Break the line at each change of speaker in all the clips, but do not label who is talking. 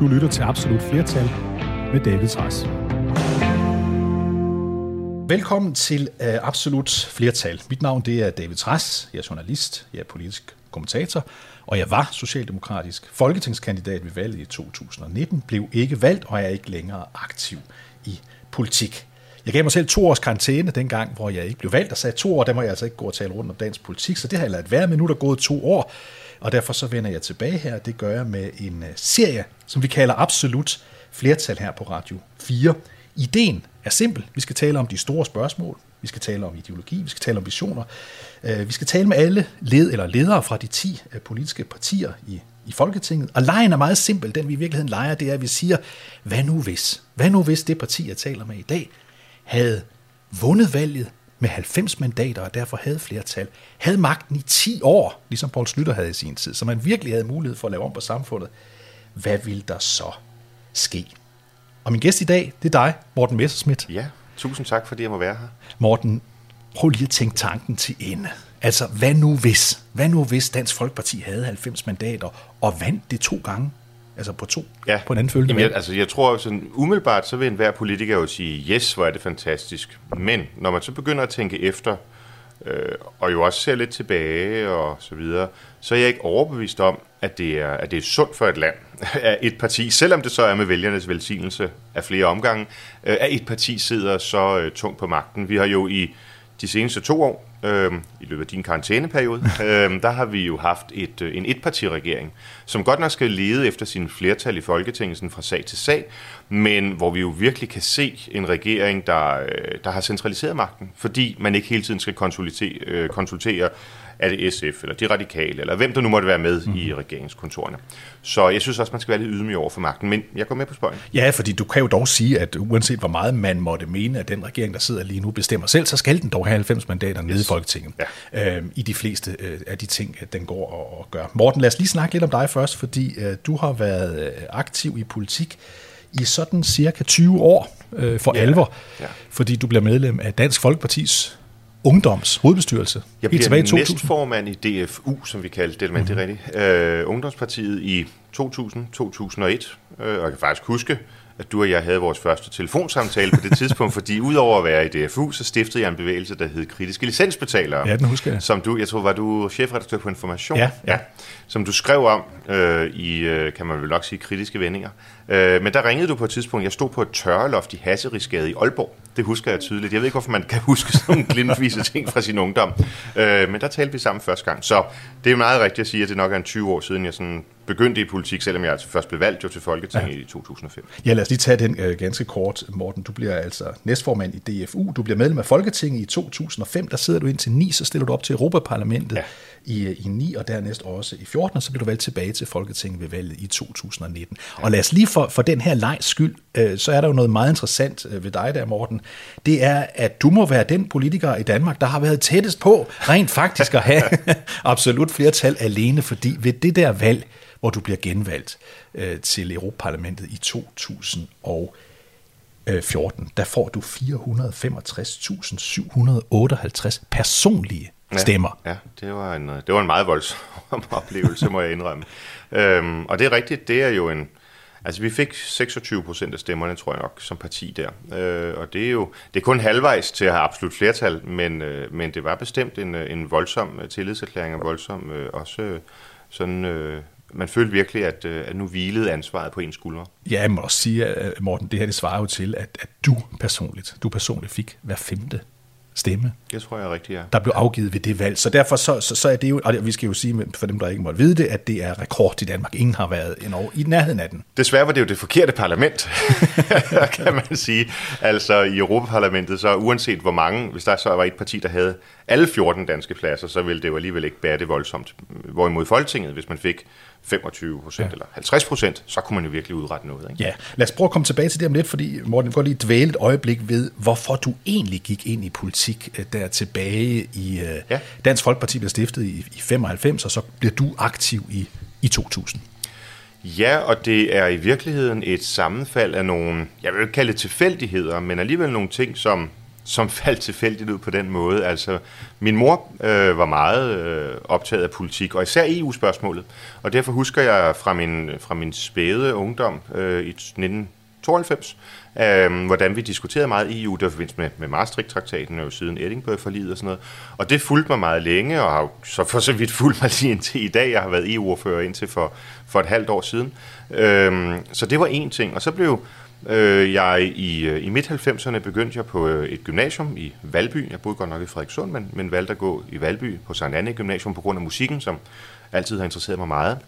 Du lytter til Absolut Flertal med David Træs. Velkommen til uh, Absolut Flertal. Mit navn det er David Træs. Jeg er journalist, jeg er politisk kommentator, og jeg var socialdemokratisk folketingskandidat ved valget i 2019, blev ikke valgt og er ikke længere aktiv i politik. Jeg gav mig selv to års karantæne dengang, hvor jeg ikke blev valgt, og sagde to år, der må jeg altså ikke gå og tale rundt om dansk politik, så det har jeg ladet være med. Nu er der gået to år, og derfor så vender jeg tilbage her. Det gør jeg med en øh, serie, som vi kalder Absolut Flertal her på Radio 4. Ideen er simpel. Vi skal tale om de store spørgsmål. Vi skal tale om ideologi. Vi skal tale om visioner. Øh, vi skal tale med alle led eller ledere fra de 10 øh, politiske partier i, i Folketinget. Og lejen er meget simpel. Den vi i virkeligheden leger, det er, at vi siger, hvad nu hvis? Hvad nu hvis det parti, jeg taler med i dag, havde vundet valget med 90 mandater og derfor havde flertal, havde magten i 10 år, ligesom Poul Slytter havde i sin tid, så man virkelig havde mulighed for at lave om på samfundet. Hvad ville der så ske? Og min gæst i dag, det er dig, Morten Messerschmidt.
Ja, tusind tak, fordi jeg må være her.
Morten, prøv lige at tænke tanken til ende. Altså, hvad nu hvis? Hvad nu hvis Dansk Folkeparti havde 90 mandater og vandt det to gange? Altså på to,
ja.
på en anden følgende
Jamen, jeg, altså, jeg tror, sådan umiddelbart, så vil enhver politiker jo sige, yes, hvor er det fantastisk. Men når man så begynder at tænke efter, øh, og jo også ser lidt tilbage og så videre, så er jeg ikke overbevist om, at det er, at det er sundt for et land, at et parti, selvom det så er med vælgernes velsignelse af flere omgange, øh, at et parti sidder så øh, tungt på magten. Vi har jo i de seneste to år, øh, i løbet af din karantæneperiode, øh, der har vi jo haft et, øh, en etpartiregering, som godt nok skal lede efter sin flertal i Folketinget sådan fra sag til sag, men hvor vi jo virkelig kan se en regering, der, øh, der har centraliseret magten, fordi man ikke hele tiden skal konsultere, øh, konsultere er det SF, eller de radikale, eller hvem der nu måtte være med mm. i regeringskontorene. Så jeg synes også, man skal være lidt ydmyg over for magten, men jeg går med på spørgsmålet.
Ja, fordi du kan jo dog sige, at uanset hvor meget man måtte mene, at den regering, der sidder lige nu, bestemmer selv, så skal den dog have 90 mandater yes. nede i Folketinget. Ja. Øh, I de fleste øh, af de ting, den går og, og gør. Morten, lad os lige snakke lidt om dig først, fordi øh, du har været øh, aktiv i politik i sådan cirka 20 år øh, for ja. alvor, ja. fordi du bliver medlem af Dansk Folkepartis ungdoms hovedbestyrelse.
Jeg bliver tilbage i 2000. næstformand i DFU, som vi kaldte det, men det er mhm. rigtigt. Uh, ungdomspartiet i 2000-2001, uh, øh, og jeg kan faktisk huske, at du og jeg havde vores første telefonsamtale på det tidspunkt, fordi udover at være i DFU, så stiftede jeg en bevægelse, der hed Kritiske Licensbetalere.
Ja, den husker jeg.
Som du, jeg tror, var du chefredaktør på Information?
Ja. ja.
Som du skrev om øh, i, øh, kan man vel nok sige, kritiske vendinger. Øh, men der ringede du på et tidspunkt, jeg stod på et tørreloft i Hasserisgade i Aalborg. Det husker jeg tydeligt. Jeg ved ikke, hvorfor man kan huske sådan nogle glimtvise ting fra sin ungdom. Øh, men der talte vi sammen første gang. Så det er meget rigtigt at sige, at det nok er en 20 år siden, jeg sådan begyndte i politik, selvom jeg altså først blev valgt jo til Folketinget ja. i 2005.
Ja, lad os lige tage den øh, ganske kort, Morten. Du bliver altså næstformand i DFU. Du bliver medlem af Folketinget i 2005. Der sidder du ind til 9, så stiller du op til Europaparlamentet ja. i, øh, i 9, og dernæst også i 14, og så bliver du valgt tilbage til Folketinget ved valget i 2019. Ja. Og lad os lige for, for den her lejs skyld, øh, så er der jo noget meget interessant øh, ved dig der, Morten. Det er, at du må være den politiker i Danmark, der har været tættest på rent faktisk at have absolut flertal alene, fordi ved det der valg, hvor du bliver genvalgt øh, til Europaparlamentet i 2014, der får du 465.758 personlige ja, stemmer.
Ja, det var en, det var en meget voldsom oplevelse, må jeg indrømme. øhm, og det er rigtigt, det er jo en... Altså, vi fik 26 procent af stemmerne, tror jeg nok, som parti der. Øh, og det er jo det er kun halvvejs til at have absolut flertal, men, øh, men det var bestemt en, en voldsom tillidserklæring, og voldsom øh, også øh, sådan øh, man følte virkelig, at, øh, at nu hvilede ansvaret på en skuldre.
Ja, jeg må også sige, at Morten, det her det svarer jo til, at, at du personligt, du personligt fik hver femte stemme.
Det tror jeg er rigtigt, ja.
Der blev afgivet ved det valg. Så derfor så, så, så er det jo, og vi skal jo sige for dem, der ikke måtte vide det, at det er rekord i Danmark. Ingen har været endnu i nærheden af den.
Desværre var det jo det forkerte parlament, kan man sige. Altså i Europaparlamentet, så uanset hvor mange, hvis der så var et parti, der havde alle 14 danske pladser, så ville det jo alligevel ikke bære det voldsomt. Hvorimod Folketinget, hvis man fik 25 procent ja. eller 50 procent, så kunne man jo virkelig udrette noget. Ikke?
Ja, lad os prøve at komme tilbage til det om lidt, fordi Morten, får lige dvæle et øjeblik ved, hvorfor du egentlig gik ind i politik øh, der tilbage i øh, ja. Dansk Folkeparti blev stiftet i, i 95, og så bliver du aktiv i, i 2000.
Ja, og det er i virkeligheden et sammenfald af nogle, jeg vil ikke kalde det tilfældigheder, men alligevel nogle ting, som som faldt tilfældigt ud på den måde. Altså, min mor øh, var meget øh, optaget af politik, og især EU-spørgsmålet. Og derfor husker jeg fra min, fra min spæde ungdom øh, i 1992, øh, hvordan vi diskuterede meget EU, der forbindelse med, med Maastricht-traktaten, og jo siden Edinburgh-forliget og sådan noget. Og det fulgte mig meget længe, og har så for så vidt fulgt mig lige indtil i dag. Jeg har været EU-ordfører indtil for, for et halvt år siden. Øh, så det var en ting. Og så blev Øh, jeg i, øh, i midt-90'erne begyndte jeg på øh, et gymnasium i Valby. Jeg boede godt nok i Frederikssund, men, men valgte at gå i Valby på Sankt Anne Gymnasium på grund af musikken, som altid har interesseret mig meget.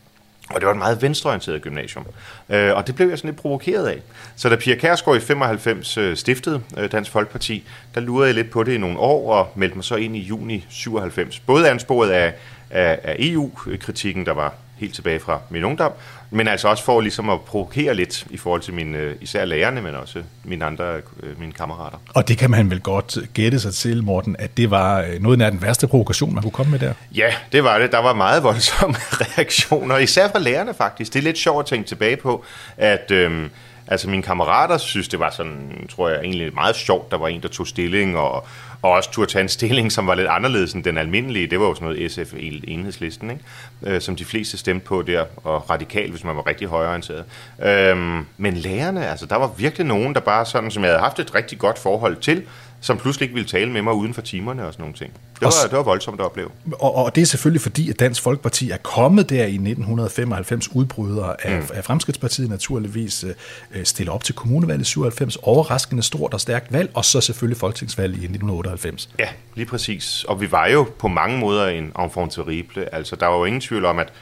Og det var et meget venstreorienteret gymnasium. Øh, og det blev jeg sådan lidt provokeret af. Så da Pia Kærsgaard i 95 øh, stiftede øh, Dansk Folkeparti, der lurede jeg lidt på det i nogle år og meldte mig så ind i juni 97. Både ansporet af, af, af EU-kritikken, der var helt tilbage fra min ungdom, men altså også for ligesom at provokere lidt i forhold til mine, øh, især lærerne, men også mine andre øh, mine kammerater.
Og det kan man vel godt gætte sig til, Morten, at det var øh, noget af den værste provokation, man kunne komme med der?
Ja, det var det. Der var meget voldsomme reaktioner, især fra lærerne faktisk. Det er lidt sjovt at tænke tilbage på, at... Øhm, Altså mine kammerater synes, det var sådan, tror jeg, egentlig meget sjovt, der var en, der tog stilling, og, og også turde tage en stilling, som var lidt anderledes end den almindelige. Det var jo sådan noget SF enhedslisten, ikke? Øh, som de fleste stemte på der, og radikal, hvis man var rigtig højorienteret. Øhm, men lærerne, altså der var virkelig nogen, der bare sådan, som jeg havde haft et rigtig godt forhold til, som pludselig ikke ville tale med mig uden for timerne og sådan nogle ting. Det var, det var voldsomt at opleve.
Og, og det er selvfølgelig fordi, at Dansk Folkeparti er kommet der i 1995 udbrydere af, mm. af Fremskridspartiet naturligvis øh, stiller op til kommunevalget 97, overraskende stort og stærkt valg, og så selvfølgelig folketingsvalg i 1998.
Ja, lige præcis. Og vi var jo på mange måder en enfant terrible. Altså, der var jo ingen tvivl om, at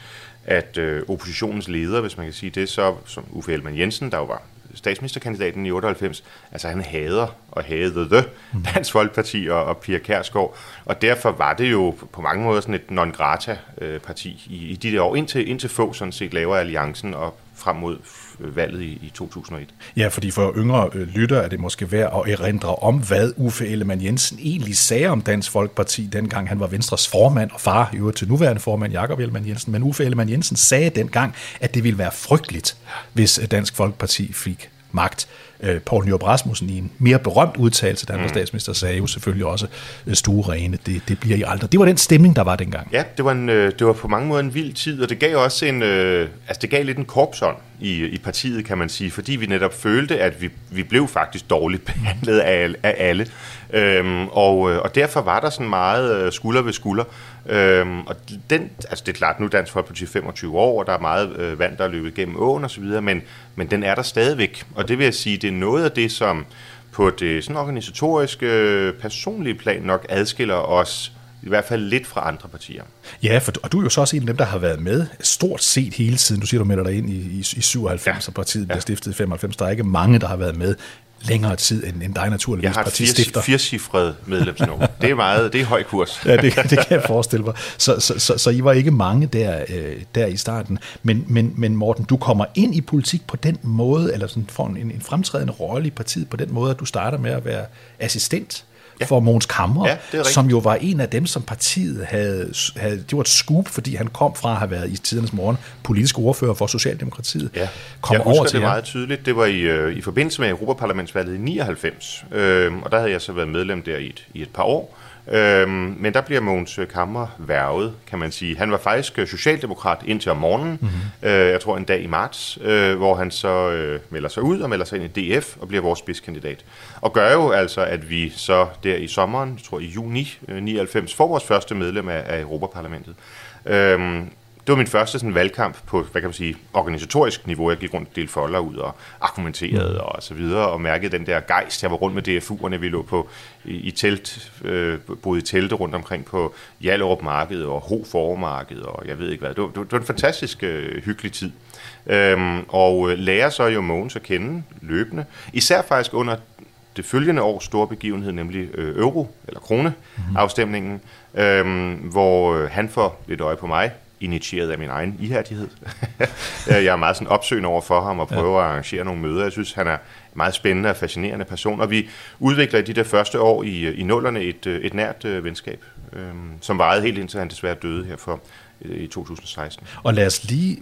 at øh, oppositionens leder, hvis man kan sige det, så som Uffe Ellemann Jensen, der jo var statsministerkandidaten i 98, altså han hader og havde det mm. Dansk Folkeparti og, og Pia Kærsgaard, og derfor var det jo på mange måder sådan et non-grata-parti i, i de der år, indtil, indtil få sådan set laver alliancen og frem mod Øh, valget i, i 2001.
Ja, fordi for yngre øh, lytter er det måske værd at erindre om, hvad Uffe Ellemann Jensen egentlig sagde om Dansk Folkeparti, dengang han var Venstres formand og far, i øvrigt til nuværende formand Jakob Ellemann Jensen. Men Uffe Ellemann Jensen sagde dengang, at det ville være frygteligt, hvis Dansk Folkeparti fik magt. Øh, Poul Nyrup Rasmussen i en mere berømt udtalelse, da han var mm. statsminister, sagde jo selvfølgelig også øh, stuerene, det, det bliver I aldrig. Det var den stemning, der var dengang.
Ja, det var, en, øh, det var på mange måder en vild tid, og det gav også en, øh, altså det gav lidt en korpsånd i, i partiet, kan man sige, fordi vi netop følte, at vi, vi blev faktisk dårligt behandlet af, af alle. Øhm, og, og derfor var der sådan meget skulder ved skulder. Øhm, og den, altså det er klart, nu er Dansk Folkeparti 25 år, og der er meget øh, vand, der er løbet gennem åen osv., men, men den er der stadigvæk. Og det vil jeg sige, det er noget af det, som på det sådan organisatoriske, personlige plan nok adskiller os i hvert fald lidt fra andre partier.
Ja, for, og du er jo så også en af dem, der har været med stort set hele tiden. Du siger, du melder dig ind i, i, i 97, ja. og partiet bliver ja. stiftet i 95. Der er ikke mange, der har været med længere tid end, end dig naturligvis.
Jeg har et fire, firecifret medlemsnummer. det er meget, det er høj kurs.
ja, det, det kan jeg forestille mig. Så, så, så, så I var ikke mange der, øh, der i starten. Men, men, men Morten, du kommer ind i politik på den måde, eller sådan får en, en fremtrædende rolle i partiet på den måde, at du starter med at være assistent ja. for Måns Kammer, ja, som jo var en af dem, som partiet havde, havde, det var et scoop, fordi han kom fra at have været i tidernes morgen politisk ordfører for Socialdemokratiet.
Ja. Kom jeg husker over til det meget tydeligt. Det var i, øh, i forbindelse med Europaparlamentsvalget i 99, øh, og der havde jeg så været medlem der i et, i et par år. Øhm, men der bliver Mogens Kammer værvet, kan man sige. Han var faktisk øh, socialdemokrat indtil om morgenen, mm-hmm. øh, jeg tror en dag i marts, øh, hvor han så øh, melder sig ud og melder sig ind i DF og bliver vores spidskandidat. Og gør jo altså, at vi så der i sommeren, jeg tror i juni øh, 99, får vores første medlem af, af Europaparlamentet. Øhm, var min første sådan, valgkamp på, hvad kan man sige, organisatorisk niveau. Jeg gik rundt og delte folder ud og argumenterede mm. og så videre, og mærkede den der gejst. Jeg var rundt med DFU'erne, vi lå på, i, i telt, øh, boede i telte rundt omkring på Hjallerup Marked og Ho Formarked, og jeg ved ikke hvad. Det var, det var en fantastisk øh, hyggelig tid. Øhm, og øh, lærer så jo Mogens at kende løbende. Især faktisk under det følgende års store begivenhed, nemlig øh, euro- eller krone-afstemningen, mm-hmm. øhm, hvor øh, han får lidt øje på mig, initieret af min egen ihærdighed. jeg er meget sådan opsøgende over for ham og prøver ja. at arrangere nogle møder. Jeg synes, han er en meget spændende og fascinerende person, og vi udvikler i de der første år i, i nullerne et, et nært øh, venskab, øh, som varede helt indtil han desværre døde her for i 2016.
Og lad os lige,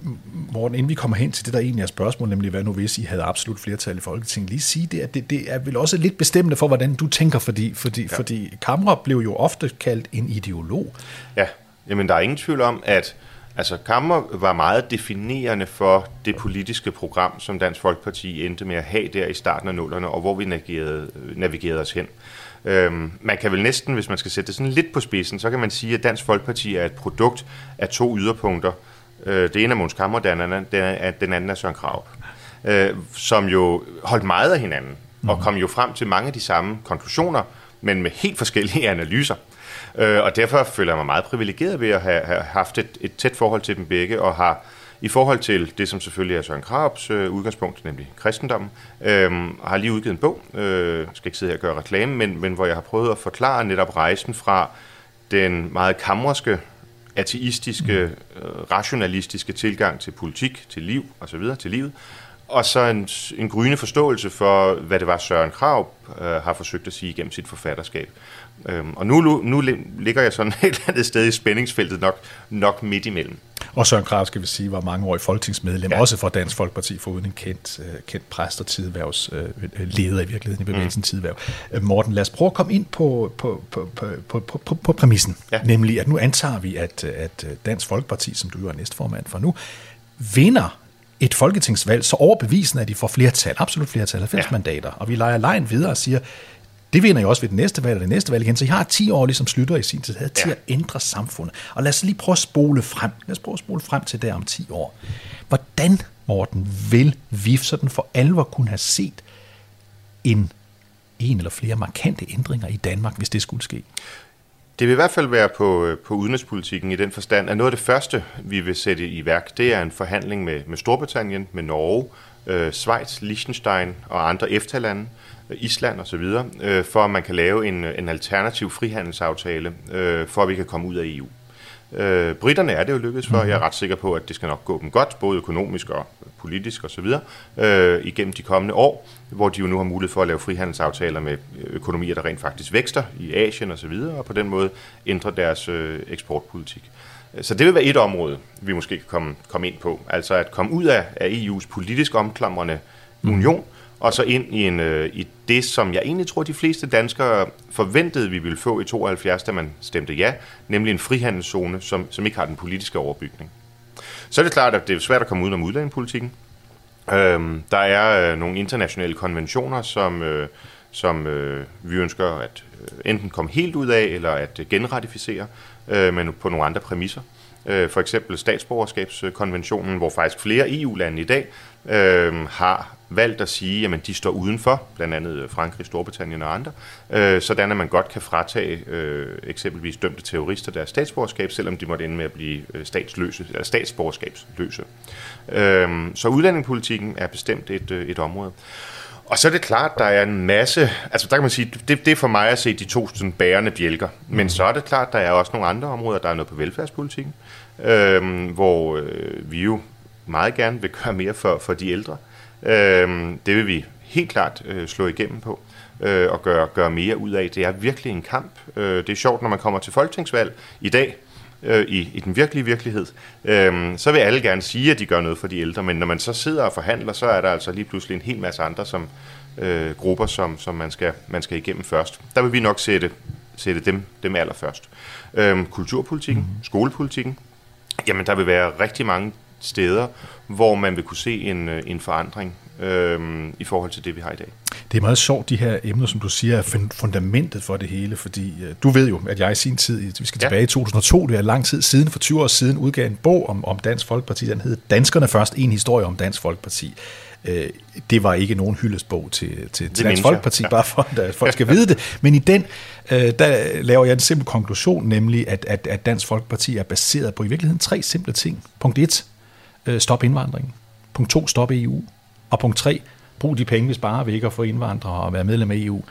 Morten, inden vi kommer hen til det, der egentlig er spørgsmål, nemlig hvad nu hvis I havde absolut flertal i Folketinget, lige sige det, at det, det er vel også lidt bestemmende for, hvordan du tænker, fordi, fordi, ja. fordi Kammer blev jo ofte kaldt en ideolog.
Ja, jamen der er ingen tvivl om, at altså, Kammer var meget definerende for det politiske program, som Dansk Folkeparti endte med at have der i starten af nullerne, og hvor vi navigerede, navigerede os hen. Øhm, man kan vel næsten, hvis man skal sætte det sådan lidt på spidsen, så kan man sige, at Dansk Folkeparti er et produkt af to yderpunkter. Øh, det ene er Måns Kammer, den anden, er, den anden er Søren Krav, øh, som jo holdt meget af hinanden, og mhm. kom jo frem til mange af de samme konklusioner, men med helt forskellige analyser. Øh, og derfor føler jeg mig meget privilegeret ved at have, have haft et, et tæt forhold til dem begge, og har i forhold til det, som selvfølgelig er Søren Krabs øh, udgangspunkt, nemlig kristendommen, øh, har lige udgivet en bog, øh, skal ikke sidde her og gøre reklame, men, men hvor jeg har prøvet at forklare netop rejsen fra den meget kammerske, ateistiske, øh, rationalistiske tilgang til politik, til liv osv., til livet, og så en, en gryende forståelse for, hvad det var Søren Krav øh, har forsøgt at sige gennem sit forfatterskab. Øhm, og nu, nu ligger jeg sådan et andet sted i spændingsfeltet, nok, nok midt imellem.
Og Søren Krav, skal vi sige, var mange år i folketingsmedlem, ja. også for Dansk Folkeparti, foruden en kendt, uh, kendt præst og tidværvsleder uh, i virkeligheden i bevægelsen mm. tidværv. Uh, Morten, lad os prøve at komme ind på, på, på, på, på, på, på, på præmissen. Ja. Nemlig, at nu antager vi, at, at Dansk Folkeparti, som du er næstformand for nu, vinder et folketingsvalg så overbevisende, at de får flertal, absolut flertal, 90 ja. mandater. Og vi leger lejen videre og siger, det vinder jo også ved det næste valg og det næste valg igen. Så I har 10 år, ligesom Slytter i sin tid havde, til ja. at ændre samfundet. Og lad os lige prøve at spole frem. Lad os prøve at spole frem til der om 10 år. Hvordan, Morten, vil vi sådan for alvor kunne have set en, en eller flere markante ændringer i Danmark, hvis det skulle ske?
Det vil i hvert fald være på, øh, på udenrigspolitikken i den forstand, at noget af det første, vi vil sætte i værk, det er en forhandling med, med Storbritannien, med Norge, øh, Schweiz, Liechtenstein og andre EFTA-lande, øh, Island osv., øh, for at man kan lave en, øh, en alternativ frihandelsaftale, øh, for at vi kan komme ud af EU. Øh, britterne er det jo lykkedes for. Jeg er ret sikker på, at det skal nok gå dem godt, både økonomisk og politisk osv., øh, igennem de kommende år, hvor de jo nu har mulighed for at lave frihandelsaftaler med økonomier, der rent faktisk vækster i Asien osv., og, og på den måde ændre deres øh, eksportpolitik. Så det vil være et område, vi måske kan komme, komme ind på, altså at komme ud af, af EU's politisk omklamrende union, mm og så ind i, en, øh, i det, som jeg egentlig tror, de fleste danskere forventede, vi ville få i 72, da man stemte ja, nemlig en frihandelszone, som, som ikke har den politiske overbygning. Så er det klart, at det er svært at komme ud om udlændingepolitikken. Øhm, der er øh, nogle internationale konventioner, som, øh, som øh, vi ønsker at øh, enten komme helt ud af, eller at øh, genratificere, øh, men på nogle andre præmisser. Øh, for eksempel statsborgerskabskonventionen, hvor faktisk flere EU-lande i dag øh, har valgt at sige, at de står udenfor, blandt andet øh, Frankrig, Storbritannien og andre, øh, sådan at man godt kan fratage øh, eksempelvis dømte terrorister deres statsborgerskab, selvom de måtte ende med at blive øh, statsløse, eller statsborgerskabsløse. Øh, så udlændingepolitikken er bestemt et, øh, et område. Og så er det klart, der er en masse, altså der kan man sige, det, det er for mig at se de to sådan, bærende bjælker. Men så er det klart, der er også nogle andre områder, der er noget på velfærdspolitikken, øh, hvor øh, vi jo meget gerne vil gøre mere for, for de ældre. Øh, det vil vi helt klart øh, slå igennem på øh, og gøre, gøre mere ud af. Det er virkelig en kamp. Øh, det er sjovt, når man kommer til folketingsvalg i dag, øh, i, i den virkelige virkelighed, øh, så vil alle gerne sige, at de gør noget for de ældre, men når man så sidder og forhandler, så er der altså lige pludselig en hel masse andre som, øh, grupper, som, som man, skal, man skal igennem først. Der vil vi nok sætte, sætte dem, dem allerførst. Øh, kulturpolitikken, mm. skolepolitikken, jamen der vil være rigtig mange steder, hvor man vil kunne se en, øh, en forandring øh, i forhold til det, vi har i dag.
Det er meget sjovt, de her emner, som du siger, er fundamentet for det hele, fordi øh, du ved jo, at jeg i sin tid, vi skal tilbage ja. i 2002, det er lang tid siden, for 20 år siden, udgav en bog om, om Dansk Folkeparti, den hed Danskerne først, en historie om Dansk Folkeparti. Øh, det var ikke nogen hyldesbog til, til, til Dansk Folkeparti, ja. bare for at folk skal vide det, men i den, øh, der laver jeg en simpel konklusion, nemlig at, at, at Dansk Folkeparti er baseret på i virkeligheden tre simple ting. Punkt 1, øh, stop indvandringen. Punkt 2, stop EU. Og punkt 3, brug de penge, vi sparer ved ikke at få indvandrere og være medlem af EU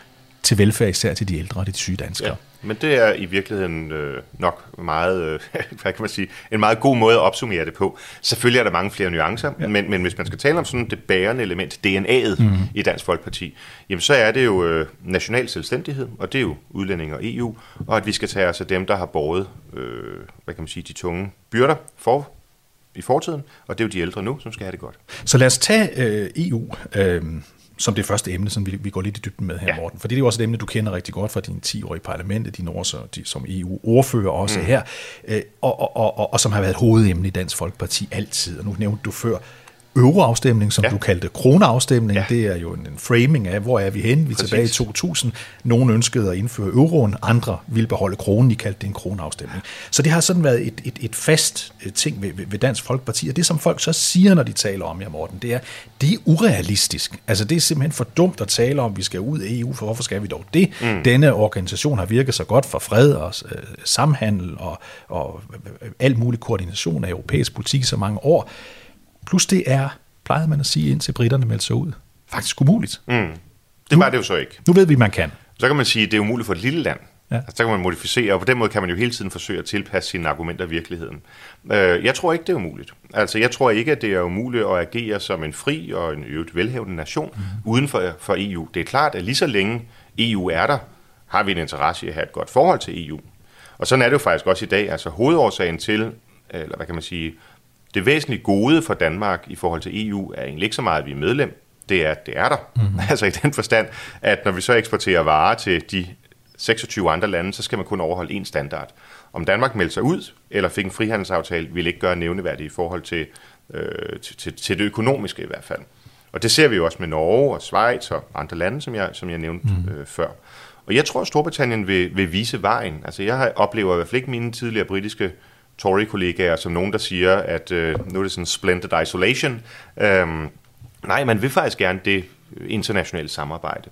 til velfærd, især til de ældre og de syge danskere. Ja.
Men det er i virkeligheden øh, nok meget, øh, hvad kan man sige, en meget god måde at opsummere det på. Selvfølgelig er der mange flere nuancer, ja. men, men hvis man skal tale om sådan det bærende element, DNA'et mm. i Dansk Folkeparti, jamen så er det jo øh, national selvstændighed, og det er jo udlænding og EU, og at vi skal tage os af dem, der har båret, øh, hvad kan man sige, de tunge byrder for i fortiden, og det er jo de ældre nu, som skal have det godt.
Så lad os tage øh, EU. Øh som det første emne, som vi, vi går lidt i dybden med her, ja. Morten. For det er jo også et emne, du kender rigtig godt fra dine 10 år i parlamentet, dine år så, de, som EU-ordfører også mm. her, øh, og, og, og, og, og som har været hovedemne i Dansk Folkeparti altid. Og nu nævnte du før euroafstemning, som ja. du kaldte kroneafstemning. Ja. Det er jo en, framing af, hvor er vi henne? Vi er Præcis. tilbage i 2000. Nogle ønskede at indføre euroen, andre ville beholde kronen. I kaldte det en kroneafstemning. Så det har sådan været et, et, et fast øh, ting ved, ved Dansk Folkeparti. Og det, som folk så siger, når de taler om jer, Morten, det er, det er urealistisk. Altså, det er simpelthen for dumt at tale om, at vi skal ud af EU, for hvorfor skal vi dog det? Mm. Denne organisation har virket så godt for fred og øh, samhandel og, og øh, alt mulig koordination af europæisk politik i så mange år. Plus det er, plejede man at sige, indtil britterne meldte sig ud, faktisk umuligt. Mm.
Det nu, var det jo så ikke.
Nu ved vi, man kan.
Så kan man sige, at det er umuligt for et lille land. Ja. Altså, så kan man modificere, og på den måde kan man jo hele tiden forsøge at tilpasse sine argumenter i virkeligheden. Øh, jeg tror ikke, det er umuligt. Altså, jeg tror ikke, at det er umuligt at agere som en fri og en øvrigt velhævende nation mm. uden for, for EU. Det er klart, at lige så længe EU er der, har vi en interesse i at have et godt forhold til EU. Og sådan er det jo faktisk også i dag. Altså hovedårsagen til, eller hvad kan man sige, det væsentlige gode for Danmark i forhold til EU er egentlig ikke så meget, at vi er medlem. Det er, at det er der. Mm-hmm. Altså i den forstand, at når vi så eksporterer varer til de 26 andre lande, så skal man kun overholde én standard. Om Danmark meldte sig ud, eller fik en frihandelsaftale, vil ikke gøre nævneværdigt i forhold til, øh, til, til, til det økonomiske i hvert fald. Og det ser vi jo også med Norge og Schweiz og andre lande, som jeg, som jeg nævnte mm. øh, før. Og jeg tror, at Storbritannien vil, vil vise vejen. Altså jeg oplever i hvert fald ikke mine tidligere britiske Tory-kollegaer som nogen, der siger, at øh, nu er det sådan splendid isolation. Øhm, nej, man vil faktisk gerne det internationale samarbejde.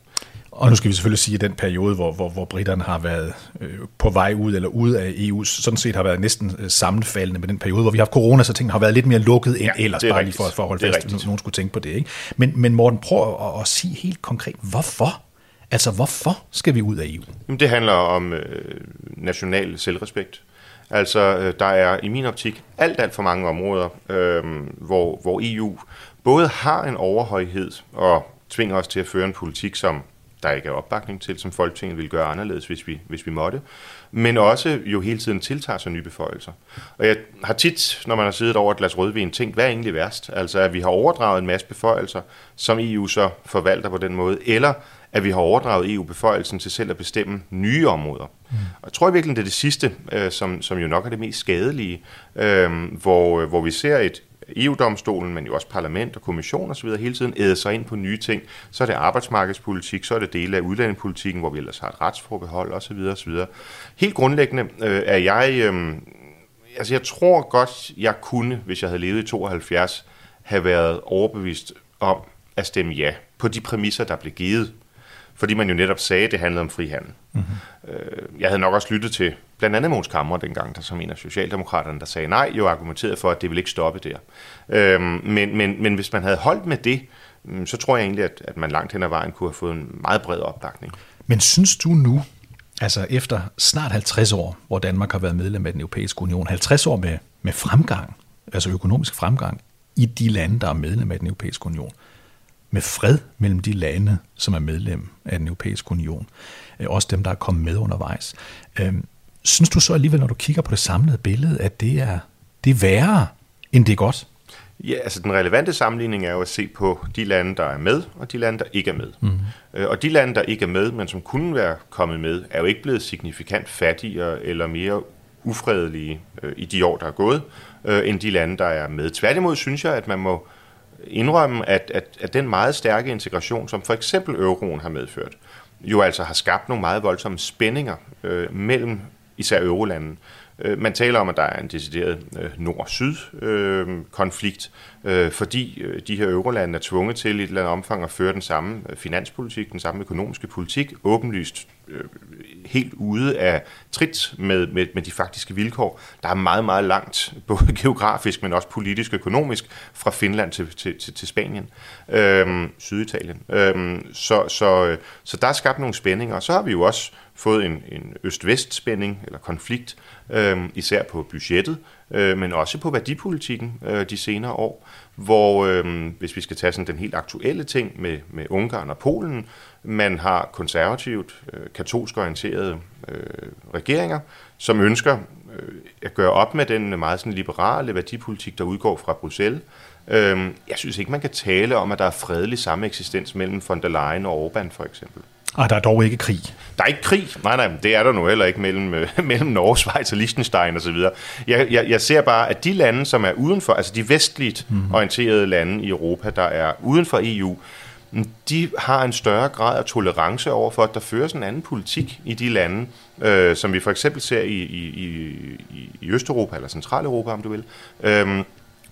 Og nu skal vi selvfølgelig sige, at den periode, hvor, hvor, hvor britterne har været øh, på vej ud eller ud af EU, sådan set har været næsten øh, sammenfaldende med den periode, hvor vi har haft corona, så tingene har været lidt mere lukket end ja, ellers, bare rigtigt. lige for, for at holde fast, hvis nogen skulle tænke på det. Ikke? Men, men Morten, prøv at, at sige helt konkret, hvorfor? Altså, hvorfor skal vi ud af EU?
Jamen, det handler om øh, national selvrespekt. Altså, øh, der er i min optik alt, alt for mange områder, øh, hvor, hvor EU både har en overhøjhed og tvinger os til at føre en politik, som der ikke er opbakning til, som Folketinget ville gøre anderledes, hvis vi, hvis vi måtte, men også jo hele tiden tiltager sig nye beføjelser. Og jeg har tit, når man har siddet over et glas rødvin, tænkt, hvad er egentlig værst? Altså, at vi har overdraget en masse beføjelser, som EU så forvalter på den måde, eller at vi har overdraget EU-beføjelsen til selv at bestemme nye områder. Mm. Og jeg tror virkelig, det er det sidste, øh, som, som jo nok er det mest skadelige, øh, hvor, hvor vi ser et EU-domstolen, men jo også parlament og kommission osv. hele tiden æde sig ind på nye ting. Så er det arbejdsmarkedspolitik, så er det dele af udlændingepolitikken, hvor vi ellers har et retsforbehold osv. osv. Helt grundlæggende øh, er jeg... Øh, altså jeg tror godt, jeg kunne, hvis jeg havde levet i 72, have været overbevist om at stemme ja på de præmisser, der blev givet fordi man jo netop sagde, at det handlede om frihandel. Mm-hmm. Jeg havde nok også lyttet til blandt andet Måns Kammer dengang, der som en af Socialdemokraterne, der sagde nej, jo argumenterede for, at det ville ikke stoppe der. Øhm, men, men, men hvis man havde holdt med det, mm, så tror jeg egentlig, at, at man langt hen ad vejen kunne have fået en meget bred opbakning.
Men synes du nu, altså efter snart 50 år, hvor Danmark har været medlem af den europæiske union, 50 år med, med fremgang, altså økonomisk fremgang, i de lande, der er medlem af den europæiske union, med fred mellem de lande, som er medlem af den europæiske union, øh, også dem, der er kommet med undervejs. Øhm, synes du så alligevel, når du kigger på det samlede billede, at det er, det er værre, end det er godt?
Ja, altså den relevante sammenligning er jo at se på de lande, der er med, og de lande, der ikke er med. Mm. Og de lande, der ikke er med, men som kunne være kommet med, er jo ikke blevet signifikant fattigere eller mere ufredelige øh, i de år, der er gået, øh, end de lande, der er med. Tværtimod synes jeg, at man må indrømme, at, at, at den meget stærke integration, som for eksempel euroen har medført, jo altså har skabt nogle meget voldsomme spændinger øh, mellem især eurolandene. Øh, man taler om, at der er en decideret øh, nord-syd-konflikt, øh, øh, fordi øh, de her eurolande er tvunget til i et eller andet omfang at føre den samme øh, finanspolitik, den samme økonomiske politik, åbenlyst øh, helt ude af trit med, med, med de faktiske vilkår. Der er meget, meget langt, både geografisk, men også politisk og økonomisk, fra Finland til, til, til, til Spanien, øhm, Syditalien. Øhm, så, så, så der er skabt nogle spændinger, og så har vi jo også fået en, en øst-vest-spænding eller konflikt, øhm, især på budgettet, øh, men også på værdipolitikken øh, de senere år, hvor øh, hvis vi skal tage sådan den helt aktuelle ting med, med Ungarn og Polen, man har konservativt, øh, katolsk orienterede øh, regeringer, som ønsker øh, at gøre op med den meget sådan liberale værdipolitik, der udgår fra Bruxelles. Øh, jeg synes ikke, man kan tale om, at der er fredelig sameksistens mellem von der Leyen og Orbán for eksempel.
Og der er dog ikke krig.
Der er ikke krig. Nej, nej, det er der nu heller ikke mellem, øh, mellem Norge, Schweiz og Liechtenstein osv. Jeg, jeg, jeg ser bare, at de lande, som er udenfor, altså de vestligt mm. orienterede lande i Europa, der er uden for EU, de har en større grad af tolerance over for, at der føres en anden politik i de lande, øh, som vi for eksempel ser i, i, i, i Østeuropa, eller Centraleuropa, om du vil. Øh,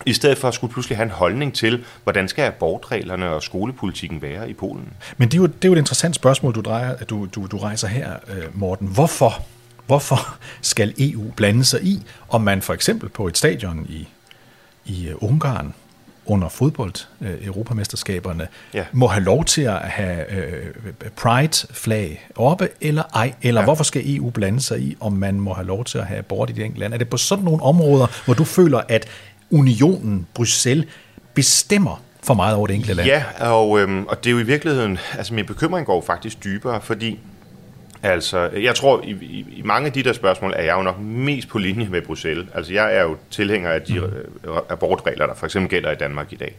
i stedet for at skulle pludselig have en holdning til, hvordan skal abortreglerne og skolepolitikken være i Polen?
Men det er jo, det er jo et interessant spørgsmål, du, drejer, du, du, du rejser her, øh, Morten. Hvorfor, hvorfor skal EU blande sig i, om man for eksempel på et stadion i, i øh, Ungarn under fodbold-europamesterskaberne ja. må have lov til at have øh, pride-flag oppe, eller ej? Eller ja. hvorfor skal EU blande sig i, om man må have lov til at have abort i det enkelte land? Er det på sådan nogle områder, hvor du føler, at unionen, Bruxelles, bestemmer for meget over det enkelte land.
Ja, og, øhm, og det er jo i virkeligheden, altså min bekymring går faktisk dybere, fordi altså, jeg tror, i, i, i mange af de der spørgsmål er jeg jo nok mest på linje med Bruxelles. Altså, jeg er jo tilhænger af de mm. abortregler, der for eksempel gælder i Danmark i dag.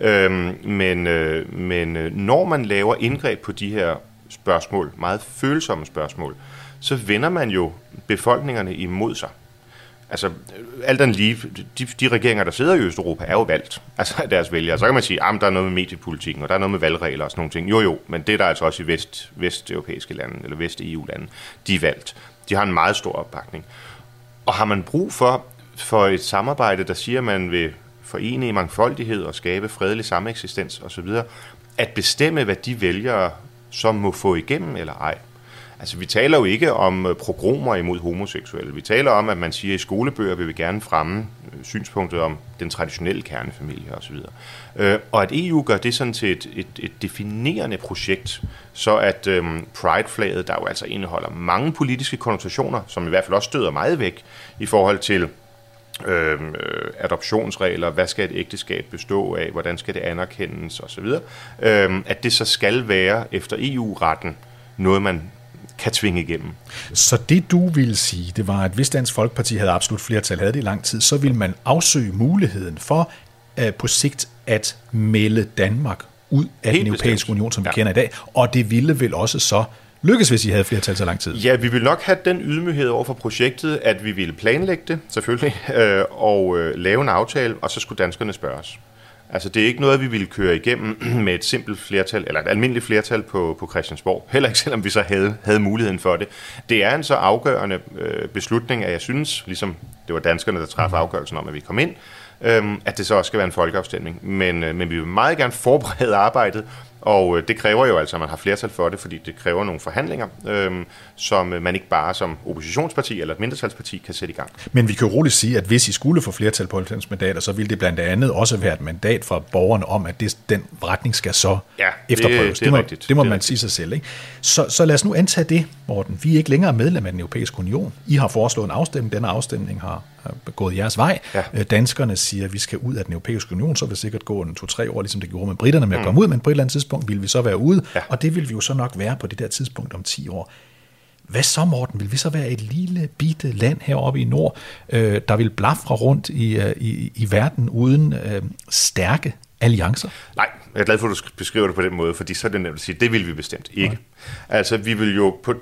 Øhm, men, øh, men øh, når man laver indgreb på de her spørgsmål, meget følsomme spørgsmål, så vender man jo befolkningerne imod sig altså, alt den lige, de, de regeringer, der sidder i Østeuropa, er jo valgt, altså deres vælgere. Så kan man sige, at der er noget med mediepolitikken, og der er noget med valgregler og sådan nogle ting. Jo, jo, men det er der altså også i vest, vesteuropæiske lande, eller vest-EU-lande, de er valgt. De har en meget stor opbakning. Og har man brug for, for et samarbejde, der siger, at man vil forene i mangfoldighed og skabe fredelig sameksistens osv., at bestemme, hvad de vælgere så må få igennem eller ej, Altså, vi taler jo ikke om øh, progromer imod homoseksuelle. Vi taler om, at man siger, at i skolebøger vil vi gerne fremme øh, synspunktet om den traditionelle kernefamilie osv. Øh, og at EU gør det sådan til et, et, et definerende projekt, så at øhm, Pride-flaget, der jo altså indeholder mange politiske konnotationer, som i hvert fald også støder meget væk i forhold til øhm, øh, adoptionsregler, hvad skal et ægteskab bestå af, hvordan skal det anerkendes osv., øh, at det så skal være efter EU-retten noget, man kan tvinge igennem.
Så det du ville sige, det var, at hvis Dansk Folkeparti havde absolut flertal, havde det i lang tid, så ville man afsøge muligheden for uh, på sigt at melde Danmark ud af Helt den europæiske bestemt. union, som vi ja. kender i dag, og det ville vel også så lykkes, hvis I havde flertal så lang tid?
Ja, vi vil nok have den ydmyghed over for projektet, at vi ville planlægge det, selvfølgelig, øh, og øh, lave en aftale, og så skulle danskerne spørges. Altså det er ikke noget, vi ville køre igennem med et simpelt flertal, eller et almindeligt flertal på, på Christiansborg. Heller ikke selvom vi så havde, havde muligheden for det. Det er en så afgørende øh, beslutning, at jeg synes, ligesom det var danskerne, der træffede afgørelsen om, at vi kom ind, øh, at det så også skal være en folkeafstemning. Men, øh, men vi vil meget gerne forberede arbejdet, og øh, det kræver jo altså, at man har flertal for det, fordi det kræver nogle forhandlinger, øhm, som man ikke bare som oppositionsparti eller et mindretalsparti kan sætte i gang.
Men vi kan jo roligt sige, at hvis I skulle få flertal på 90 mandater, så ville det blandt andet også være et mandat fra borgerne om, at det, den retning skal så ja, efterprøves. Det, det, det, må, rigtigt. det må det man sige sig selv. Ikke? Så, så lad os nu antage det, Morten. Vi er ikke længere medlem af den europæiske union. I har foreslået en afstemning. Denne afstemning har gået jeres vej. Ja. Øh, danskerne siger, at vi skal ud af den europæiske union, så vil det sikkert gå en to-tre år, ligesom det gjorde med britterne med at mm. komme ud, men på et eller andet tidspunkt vil vi så være ude, ja. og det vil vi jo så nok være på det der tidspunkt om 10 år. Hvad så, Morten? Vil vi så være et lille, bitte land heroppe i nord, øh, der vil blafre rundt i, øh, i, i verden uden øh, stærke alliancer?
Nej, jeg er glad for, at du beskriver det på den måde, fordi så er det nemt at sige, det vil vi bestemt ikke. Nej. Altså, vi vil jo på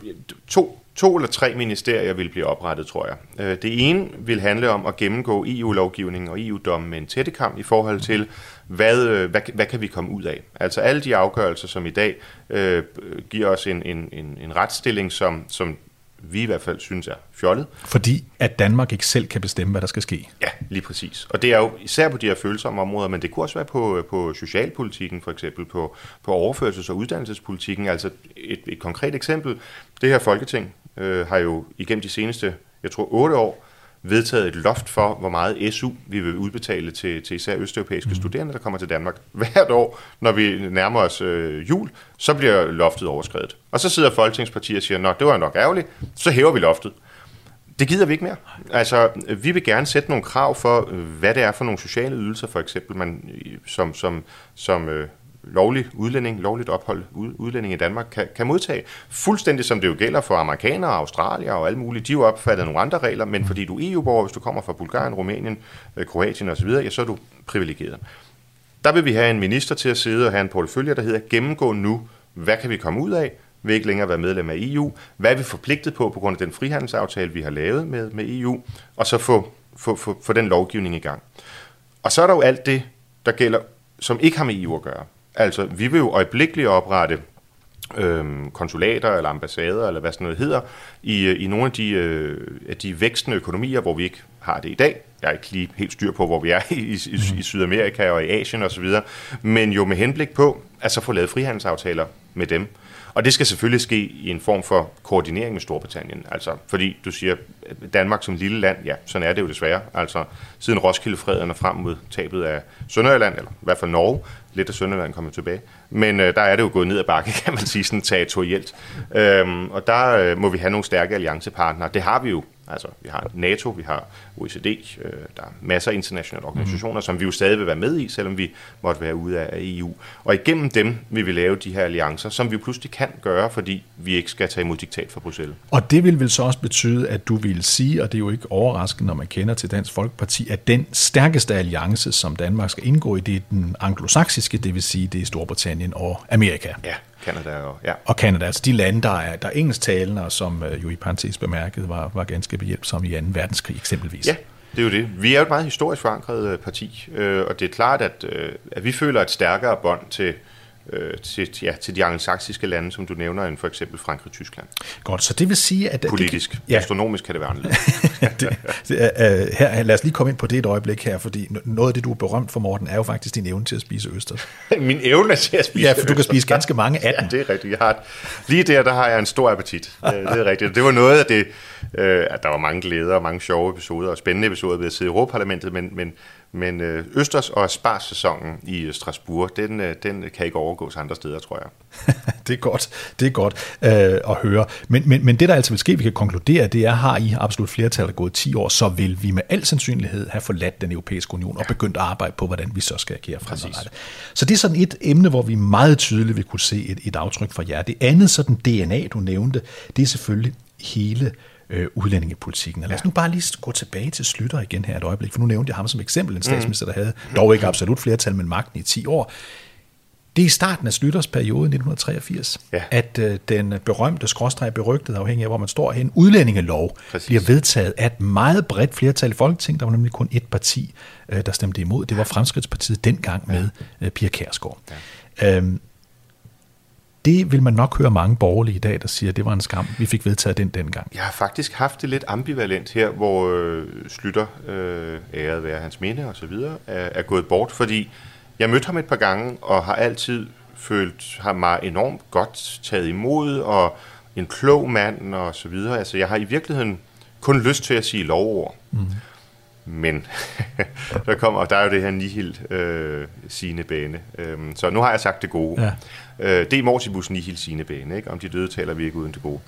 to to eller tre ministerier vil blive oprettet, tror jeg. Øh, det ene vil handle om at gennemgå EU-lovgivningen og EU-dommen med en tættekam i forhold til, hvad, øh, hvad, hvad kan vi komme ud af? Altså alle de afgørelser, som i dag øh, giver os en, en, en, en retsstilling, som, som vi i hvert fald synes er fjollet.
Fordi at Danmark ikke selv kan bestemme, hvad der skal ske.
Ja, lige præcis. Og det er jo især på de her følsomme områder, men det kunne også være på, på socialpolitikken, for eksempel på, på overførsels- og uddannelsespolitikken. Altså et, et konkret eksempel, det her folketing øh, har jo igennem de seneste, jeg tror, otte år, vedtaget et loft for, hvor meget SU vi vil udbetale til, til især østeuropæiske mm. studerende, der kommer til Danmark. Hvert år, når vi nærmer os øh, jul, så bliver loftet overskrevet. Og så sidder folketingspartier og siger, nå, det var nok ærgerligt, så hæver vi loftet. Det gider vi ikke mere. Altså, vi vil gerne sætte nogle krav for, hvad det er for nogle sociale ydelser, for eksempel, man, som, som, som øh, lovlig udlænding, lovligt ophold udlænding i Danmark kan, kan modtage. Fuldstændig som det jo gælder for amerikanere, australier og alle mulige. De er jo opfattet nogle andre regler, men fordi du er EU-borger, hvis du kommer fra Bulgarien, Rumænien, øh, Kroatien osv., ja, så er du privilegeret. Der vil vi have en minister til at sidde og have en portefølje, der hedder gennemgå nu, hvad kan vi komme ud af, vil ikke længere være medlem af EU, hvad er vi forpligtet på på grund af den frihandelsaftale, vi har lavet med, med EU, og så få, få, få, få den lovgivning i gang. Og så er der jo alt det, der gælder, som ikke har med EU at gøre. Altså, vi vil jo øjeblikkeligt oprette øhm, konsulater eller ambassader, eller hvad sådan noget hedder, i, i nogle af de, øh, af de vækstende økonomier, hvor vi ikke har det i dag. Jeg er ikke lige helt styr på, hvor vi er i, i, i mhm. Sydamerika og i Asien osv., men jo med henblik på at så få lavet frihandelsaftaler med dem. Og det skal selvfølgelig ske i en form for koordinering med Storbritannien. Altså, fordi du siger, Danmark som lille land, ja, sådan er det jo desværre. Altså, siden Roskilde-freden og frem mod tabet af Sønderjylland, eller i hvert fald Norge, lidt af Sønderjylland kommer tilbage. Men øh, der er det jo gået ned ad bakke, kan man sige, sådan territorielt. Øhm, og der øh, må vi have nogle stærke alliancepartnere. Det har vi jo Altså, vi har NATO, vi har OECD, øh, der er masser af internationale organisationer, mm. som vi jo stadig vil være med i, selvom vi måtte være ude af EU. Og igennem dem vil vi lave de her alliancer, som vi pludselig kan gøre, fordi vi ikke skal tage imod diktat fra Bruxelles.
Og det vil vel så også betyde, at du vil sige, og det er jo ikke overraskende, når man kender til Dansk Folkeparti, at den stærkeste alliance, som Danmark skal indgå i, det er den anglosaksiske, det vil sige, det er Storbritannien og Amerika.
Ja. Canada og, ja.
Og Canada, altså de lande, der er, der er engelsktalende, og som øh, jo i parentes bemærket var, var ganske behjælpsomme i 2. verdenskrig eksempelvis.
Ja, det er jo det. Vi er jo et meget historisk forankret øh, parti, øh, og det er klart, at, at vi føler et stærkere bånd til, øh, til, ja, til de angelsaksiske lande, som du nævner, end for eksempel Frankrig og Tyskland.
Godt, så det vil sige, at...
Politisk. Det, ja. Astronomisk kan det være anderledes.
det, det, uh, her, lad os lige komme ind på det et øjeblik her, fordi noget af det, du er berømt for, Morten, er jo faktisk din evne til at spise østers.
Min evne til at spise
Ja, for du kan spise ganske mange af dem.
Ja, det er rigtigt. Jeg har, lige der, der har jeg en stor appetit. det er rigtigt. Det var noget af det, øh, at der var mange glæder og mange sjove episoder og spændende episoder ved at sidde i Europaparlamentet, men, men men øh, Østers og Spars-sæsonen i øh, Strasbourg, den, øh, den kan ikke overgås andre steder, tror jeg.
det er godt, det er godt øh, at høre. Men, men, men det, der altså vil ske, vi kan konkludere, det er, har I absolut flertal, der gået 10 år, så vil vi med al sandsynlighed have forladt den europæiske union og begyndt at arbejde på, hvordan vi så skal agere fremadrettet. Så det er sådan et emne, hvor vi meget tydeligt vil kunne se et, et aftryk fra jer. Det andet sådan DNA, du nævnte, det er selvfølgelig hele øh, udlændingepolitikken. Og lad os nu bare lige gå tilbage til Slytter igen her et øjeblik, for nu nævnte jeg ham som eksempel, en statsminister, der havde dog ikke absolut flertal, men magten i 10 år. Det er i starten af Slytters periode 1983, ja. at øh, den berømte, skråstreg berygtede, afhængig af hvor man står hen, udlændingelov Præcis. bliver vedtaget af et meget bredt flertal i Folketinget. Der var nemlig kun et parti, øh, der stemte imod. Det var Fremskridtspartiet dengang med øh, Pia Kærsgaard. Ja. Øhm, det vil man nok høre mange borgerlige i dag, der siger, at det var en skam, vi fik vedtaget den dengang.
Jeg har faktisk haft det lidt ambivalent her, hvor øh, Slytter, øh, æret være hans minde og så videre, er, er gået bort, fordi jeg mødte ham et par gange, og har altid følt ham mig enormt godt taget imod, og en klog mand og så videre. Altså, jeg har i virkeligheden kun lyst til at sige lovord. Mm. Men der kommer, der er jo det her nihil øh, sine bane. Øhm, så nu har jeg sagt det gode. Ja. Øh, det er Mortibus nihil sine bane, ikke? Om de døde taler vi ikke uden det gode.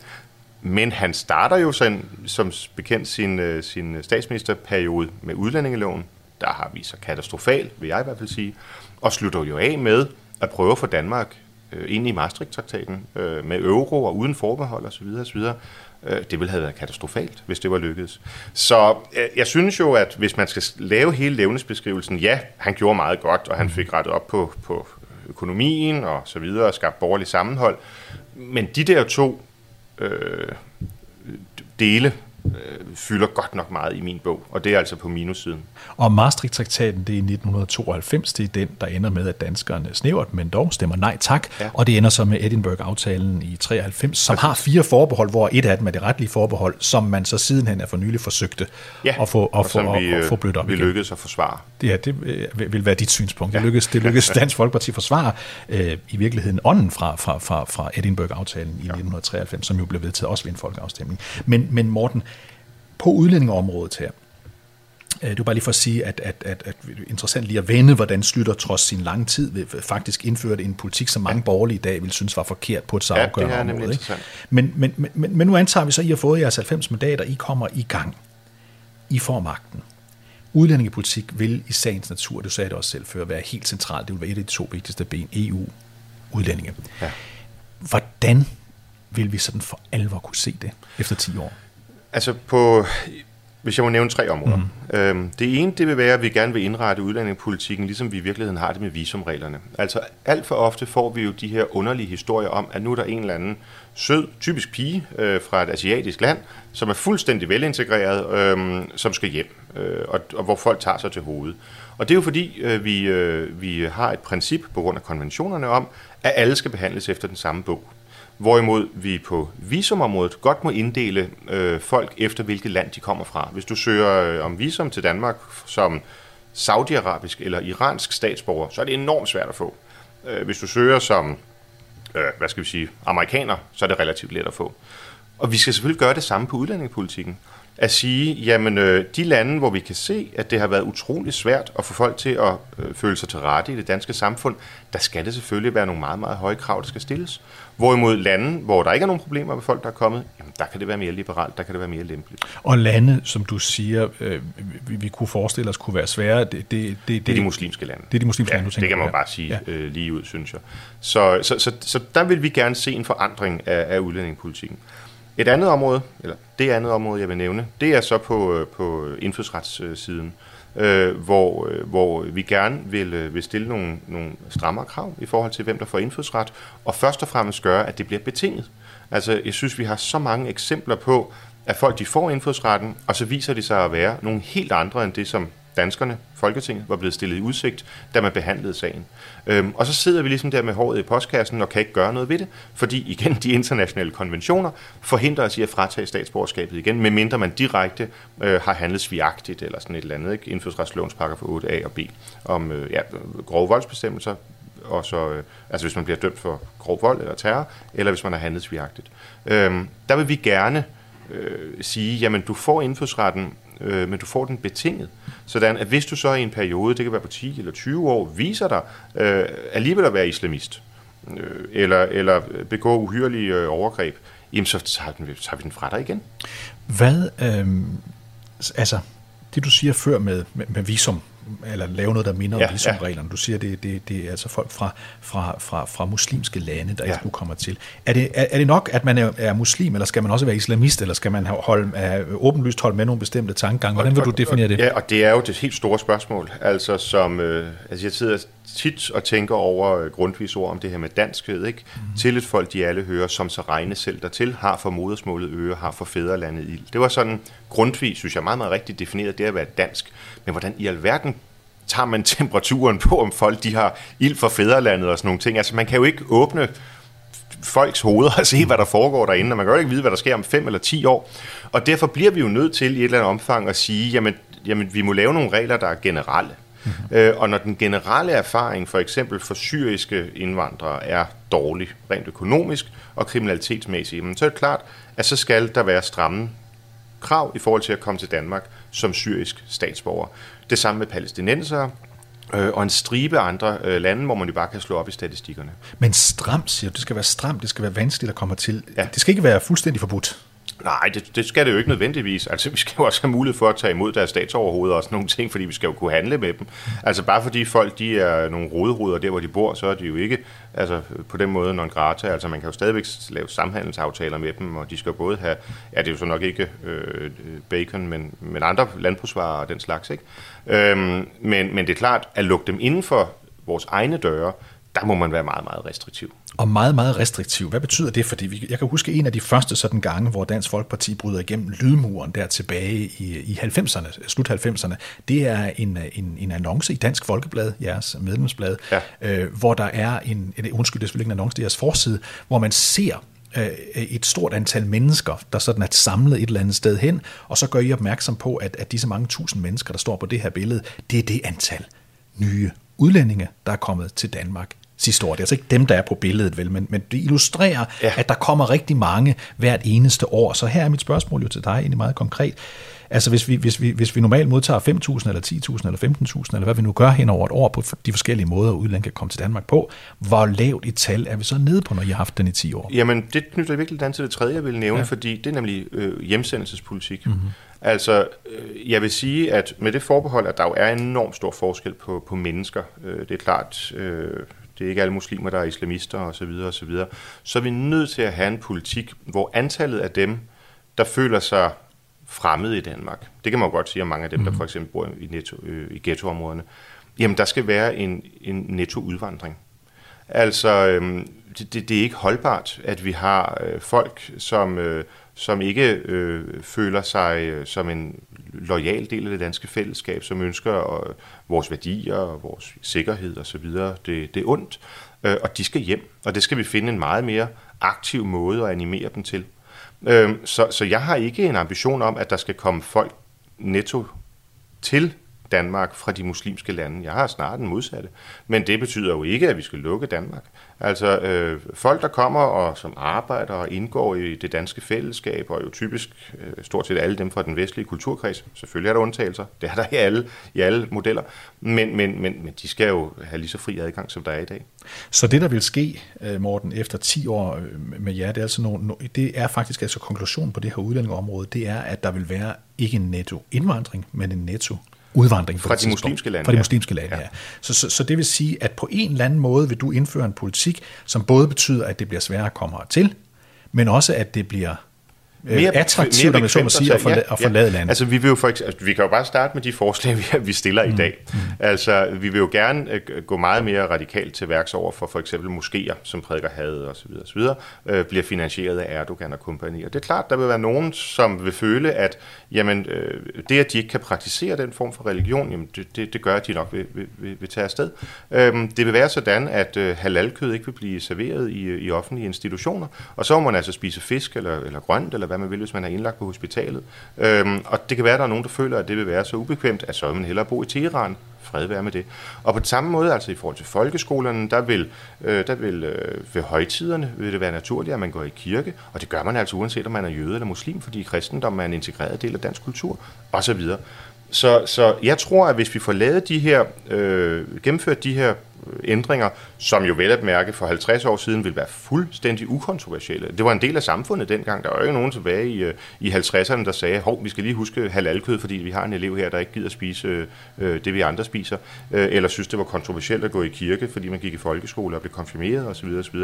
Men han starter jo sådan, som bekendt sin, øh, sin statsministerperiode med udlændingeloven. Der har vi så katastrofalt, vil jeg i hvert fald sige. Og slutter jo af med at prøve at få Danmark øh, ind i Maastricht-traktaten øh, med euro og uden forbehold osv. osv. Øh, det ville have været katastrofalt, hvis det var lykkedes. Så øh, jeg synes jo, at hvis man skal lave hele levnedsbeskrivelsen, ja, han gjorde meget godt, og han fik rettet op på, på økonomien og så videre, og skabt borgerlig sammenhold. Men de der to øh, dele øh, fylder godt nok meget i min bog, og det er altså på minussiden.
Og Maastricht-traktaten, det er i 1992, det er den, der ender med, at danskerne snævert, men dog stemmer nej tak, ja. og det ender så med Edinburgh-aftalen i 93, som har fire forbehold, hvor et af dem er det retlige forbehold, som man så sidenhen er for nylig forsøgte
ja,
at få, at
og
få,
vi,
at, at få blødt op
vi
igen.
lykkedes at forsvare.
Ja, det øh, vil være dit synspunkt. Det lykkedes, det lykkedes Dansk Folkeparti forsvare øh, i virkeligheden ånden fra, fra, fra, fra Edinburgh-aftalen i ja. 1993, som jo blev vedtaget også ved en folkeafstemning. Men, men Morten, på udlændingeområdet her, øh, det er bare lige for at sige, at, at, at, at interessant lige at vende, hvordan Slytter trods sin lange tid ved- faktisk indførte en politik, som mange borgerlige i dag vil synes var forkert på et så
Ja, det
afgørende
er
område. Ikke? Men, men, men, men, men nu antager vi så, at I har fået jeres 90 mandater, I kommer i gang. I får magten. Udlændingepolitik vil i sagens natur, du sagde det også selv før, være helt centralt. Det vil være et af de to vigtigste ben, EU, udlændinge.
Ja.
Hvordan vil vi sådan for alvor kunne se det efter 10 år?
Altså på, hvis jeg må nævne tre områder. Mm. Øhm, det ene, det vil være, at vi gerne vil indrette udlændingepolitikken, ligesom vi i virkeligheden har det med visumreglerne. Altså alt for ofte får vi jo de her underlige historier om, at nu er der en eller anden sød, typisk pige øh, fra et asiatisk land, som er fuldstændig velintegreret, øh, som skal hjem, øh, og, og hvor folk tager sig til hovedet. Og det er jo fordi, øh, vi, øh, vi har et princip på grund af konventionerne om, at alle skal behandles efter den samme bog. Hvorimod vi på visumområdet godt må inddele øh, folk efter, hvilket land de kommer fra. Hvis du søger øh, om visum til Danmark som saudiarabisk eller iransk statsborger, så er det enormt svært at få. Øh, hvis du søger som, øh, hvad skal vi sige, amerikaner, så er det relativt let at få. Og vi skal selvfølgelig gøre det samme på udlændingepolitikken. At sige, jamen øh, de lande, hvor vi kan se, at det har været utrolig svært at få folk til at øh, føle sig til rette i det danske samfund, der skal det selvfølgelig være nogle meget, meget høje krav, der skal stilles. Hvorimod lande, hvor der ikke er nogen problemer med folk, der er kommet, jamen der kan det være mere liberalt, der kan det være mere lempeligt.
Og lande, som du siger, øh, vi, vi kunne forestille os kunne være svære, det, det, det,
Det er de muslimske lande.
Det er de muslimske
Ja,
lande, du
det
tænker
kan man bare sige
Ja.
øh, lige ud, synes jeg. Så, så, så, så der vil vi gerne se en forandring af, af udlændingepolitikken. Et andet område, eller det andet område, jeg vil nævne, det er så på, øh, på indfødsretssiden, øh, hvor, øh, hvor vi gerne vil, øh, vil stille nogle, nogle strammere krav i forhold til, hvem der får indfødsret, og først og fremmest gøre, at det bliver betinget. Altså, jeg synes, vi har så mange eksempler på, at folk de får indfødsretten, og så viser de sig at være nogle helt andre end det, som danskerne, Folketinget, var blevet stillet i udsigt, da man behandlede sagen. Øhm, og så sidder vi ligesom der med håret i postkassen og kan ikke gøre noget ved det, fordi igen, de internationale konventioner forhindrer os i at fratage statsborgerskabet igen, medmindre man direkte øh, har handlet svigagtigt eller sådan et eller andet, ikke? Indfødsretslovens paragraf 8a og b, om øh, ja, grove voldsbestemmelser, og så, øh, altså hvis man bliver dømt for grov vold eller terror, eller hvis man har handlet svigagtigt. Øhm, der vil vi gerne øh, sige, jamen du får indfødsretten, øh, men du får den betinget. Sådan at hvis du så i en periode, det kan være på 10 eller 20 år, viser dig øh, alligevel at være islamist, øh, eller, eller begå uhyrelige øh, overgreb, jamen så tager, den, tager vi den fra dig igen.
Hvad, øh, altså, det du siger før med, med, med visum, eller lave noget, der minder
Ja,
om visumreglerne, du siger, det, det, det er altså folk fra, fra, fra, fra muslimske lande, der ja.
Ja.
nu kommer til. Er det, er, er det nok, at man er, er muslim, eller skal man også være islamist, eller skal man holde, have åbenlyst holde med nogle bestemte tankegange? Hvordan vil du definere det?
Ja, og det er jo det helt store spørgsmål. Altså, som, øh, altså jeg sidder tit og tænker over øh, grundvis ord om det her med danskhed. Ikke? Mm. Til et folk, de alle hører, som så regne selv dertil, har for modersmålet øre, har for fædrelandet ild. Det var sådan grundvis, synes jeg, meget, meget rigtigt defineret, det at være dansk. Men hvordan i alverden tager man temperaturen på, om folk de har ild for fædrelandet og sådan nogle ting? Altså, man kan jo ikke åbne folks hoveder og se, hvad der foregår derinde, og man kan jo ikke vide, hvad der sker om 5 eller 10 år. Og derfor bliver vi jo nødt til i et eller andet omfang at sige, jamen, jamen vi må lave nogle regler, der er generelle. Mm-hmm. Øh, og når den generelle erfaring for eksempel for syriske indvandrere er dårlig, rent økonomisk og kriminalitetsmæssigt, så er det klart, at så skal der være stramme krav i forhold til at komme til Danmark som syrisk statsborger. Det samme med palæstinensere, øh, og en stribe andre øh, lande, hvor man jo bare kan slå op i statistikkerne.
Men stramt, siger du, det skal være stramt, det skal være vanskeligt at komme til.
Ja.
Det skal ikke være fuldstændig forbudt.
Nej, det, det skal det jo ikke nødvendigvis. Altså, vi skal jo også have mulighed for at tage imod deres statsoverhoveder og sådan nogle ting, fordi vi skal jo kunne handle med dem. Altså, bare fordi folk de er nogle roderuder der, hvor de bor, så er de jo ikke altså, på den måde non grata. Altså, man kan jo stadigvæk lave samhandelsaftaler med dem, og de skal jo både have, ja, det er jo så nok ikke øh, bacon, men, men andre landbrugsvarer og den slags, ikke? Øhm, men, men det er klart, at lukke dem inden for vores egne døre, der må man være meget, meget restriktiv.
Og meget, meget restriktiv. Hvad betyder det? Fordi vi, jeg kan huske en af de første sådan gange, hvor Dansk Folkeparti bryder igennem lydmuren der tilbage i, i 90'erne, slut 90'erne. Det er en, en, en annonce i Dansk Folkeblad, jeres medlemsblad, ja. øh, hvor der er en, undskyld, det er selvfølgelig ikke en annonce, det er jeres forside, hvor man ser øh, et stort antal mennesker, der sådan er samlet et eller andet sted hen, og så gør I opmærksom på, at, at disse mange tusind mennesker, der står på det her billede, det er det antal nye udlændinge, der er kommet til Danmark sidste år. Det er altså ikke dem, der er på billedet, vel, men, men det illustrerer, ja. at der kommer rigtig mange hvert eneste år. Så her er mit spørgsmål jo til dig egentlig meget konkret. Altså hvis vi, hvis vi, hvis vi normalt modtager 5.000 eller 10.000 eller 15.000, eller hvad vi nu gør hen over et år på de forskellige måder, udlændinge kan komme til Danmark på, hvor lavt et tal er vi så nede på, når I har haft den i 10 år?
Jamen, det knytter virkelig an til det tredje, jeg vil nævne, ja. fordi det er nemlig øh, hjemsendelsespolitik. Mm-hmm. Altså, øh, jeg vil sige, at med det forbehold, at der jo er enormt stor forskel på, på mennesker, øh, det er klart, øh, det er ikke alle muslimer, der er islamister osv., så, videre, og så, videre, så er vi nødt til at have en politik, hvor antallet af dem, der føler sig fremmede i Danmark, det kan man jo godt sige om mange af dem, mm. der mhm. for eksempel bor i, netto, øh, i ghettoområderne, jamen der skal være en, en netto udvandring. Altså, øh, det, det, det er ikke holdbart, at vi har øh, folk, som, øh, som ikke øh, føler sig øh, som en lojal del af det danske fællesskab, som ønsker øh, vores værdier og vores sikkerhed osv. Det, det er ondt, øh, og de skal hjem, og det skal vi finde en meget mere aktiv måde at animere dem til. Øh, så, så jeg har ikke en ambition om, at der skal komme folk netto til Danmark fra de muslimske lande. Jeg har snart den modsatte. Men det betyder jo ikke, at vi skal lukke Danmark. Altså øh, folk, der kommer og som arbejder og indgår i det danske fællesskab, og jo typisk øh, stort set alle dem fra den vestlige kulturkreds. Selvfølgelig er der undtagelser. Det er der i alle, i alle modeller. Men, men, men, men de skal jo have lige så fri adgang, som der er i dag.
Så det, der vil ske, øh, Morten, efter 10 år øh, med jer, det er, altså nogle, det er faktisk altså konklusionen på det her udlændingeområde, det er, at der vil være ikke en netto indvandring, men en netto udvandring.
Fra de muslimske lande.
Fra de muslimske lande, ja. ja. Så, så, så det vil sige, at på en eller anden måde vil du indføre en politik, som både betyder, at det bliver sværere at komme hertil, men også at det bliver mere, attraktivt, mere så må sige, at, forlade, ja, at forlade ja. landet.
Altså, vi, vil jo for eksempel, altså, vi kan jo bare starte med de forslag, vi, stiller mm. i dag. Mm. Altså, vi vil jo gerne uh, gå meget mere radikalt til værks over for for eksempel moskéer, som prædiker had og så videre, og så videre uh, bliver finansieret af Erdogan og kompagni. Og det er klart, der vil være nogen, som vil føle, at jamen, uh, det, at de ikke kan praktisere den form for religion, jamen, det, det, det gør, at de nok vil, vil, vil, vil tage afsted. Uh, det vil være sådan, at uh, halalkød ikke vil blive serveret i, i offentlige institutioner, og så må man altså spise fisk eller, eller grønt, eller hvad man vil, hvis man er indlagt på hospitalet. Øhm, og det kan være, at der er nogen, der føler, at det vil være så ubekvemt, at så vil man hellere bo i Teheran. Fred være med det. Og på samme måde, altså i forhold til folkeskolerne, der vil, øh, der vil øh, ved højtiderne vil det være naturligt, at man går i kirke, og det gør man altså uanset om man er jøde eller muslim, fordi kristendom er en integreret del af dansk kultur, osv. Så, så jeg tror, at hvis vi får lavet de her, øh, gennemført de her øh, ændringer, som jo vel at mærke for 50 år siden ville være fuldstændig ukontroversielle. Det var en del af samfundet dengang. Der var jo nogen tilbage i, øh, i 50'erne, der sagde, hov, vi skal lige huske halalkød, fordi vi har en elev her, der ikke gider spise øh, øh, det, vi andre spiser, øh, eller synes, det var kontroversielt at gå i kirke, fordi man gik i folkeskole og blev konfirmeret osv. osv.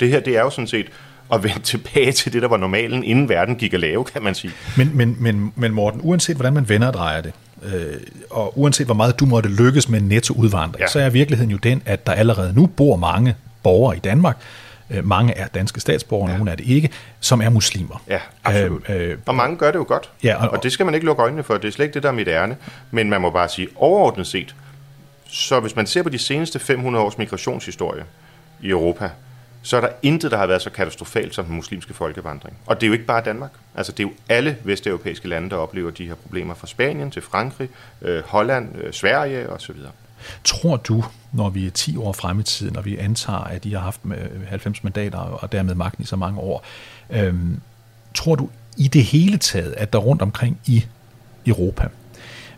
Det her, det er jo sådan set at vende tilbage til det, der var normalen, inden verden gik at lave, kan man sige.
Men, men, men, men Morten, uanset hvordan man vender og drejer det, øh, og uanset hvor meget du måtte lykkes med netto udvandring, ja. så er virkeligheden jo den, at der allerede nu bor mange borgere i Danmark, øh, mange er danske statsborgere, ja. nogle er det ikke, som er muslimer.
Ja, absolut. Øh, øh, og mange gør det jo godt, ja, og, og det skal man ikke lukke øjnene for, det er slet ikke det, der er mit ærne, men man må bare sige overordnet set, så hvis man ser på de seneste 500 års migrationshistorie i Europa, så er der intet, der har været så katastrofalt som den muslimske folkevandring. Og det er jo ikke bare Danmark. Altså det er jo alle vesteuropæiske lande, der oplever de her problemer fra Spanien til Frankrig, øh, Holland, øh, Sverige osv.
Tror du, når vi er 10 år frem i tiden, og vi antager, at de har haft 90 mandater og dermed magten i så mange år, øh, tror du i det hele taget, at der rundt omkring i Europa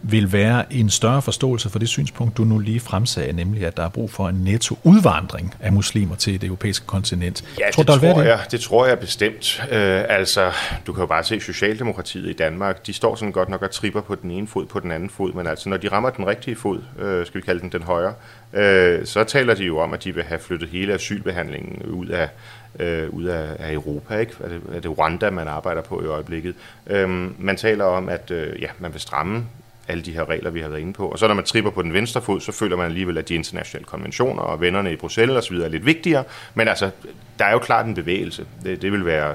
vil være en større forståelse for det synspunkt, du nu lige fremsagde, nemlig at der er brug for en netto udvandring af muslimer til det europæiske kontinent.
Ja, tror, det, tror det? Jeg, det tror jeg bestemt. Øh, altså, du kan jo bare se Socialdemokratiet i Danmark, de står sådan godt nok og tripper på den ene fod på den anden fod, men altså når de rammer den rigtige fod, øh, skal vi kalde den den højre, øh, så taler de jo om, at de vil have flyttet hele asylbehandlingen ud af, øh, ud af, af Europa. Ikke? Er, det, er det Rwanda, man arbejder på i øjeblikket? Øh, man taler om, at øh, ja, man vil stramme alle de her regler, vi har været inde på. Og så når man tripper på den venstre fod, så føler man alligevel, at de internationale konventioner og vennerne i Bruxelles osv. er lidt vigtigere. Men altså, der er jo klart en bevægelse. Det, det vil være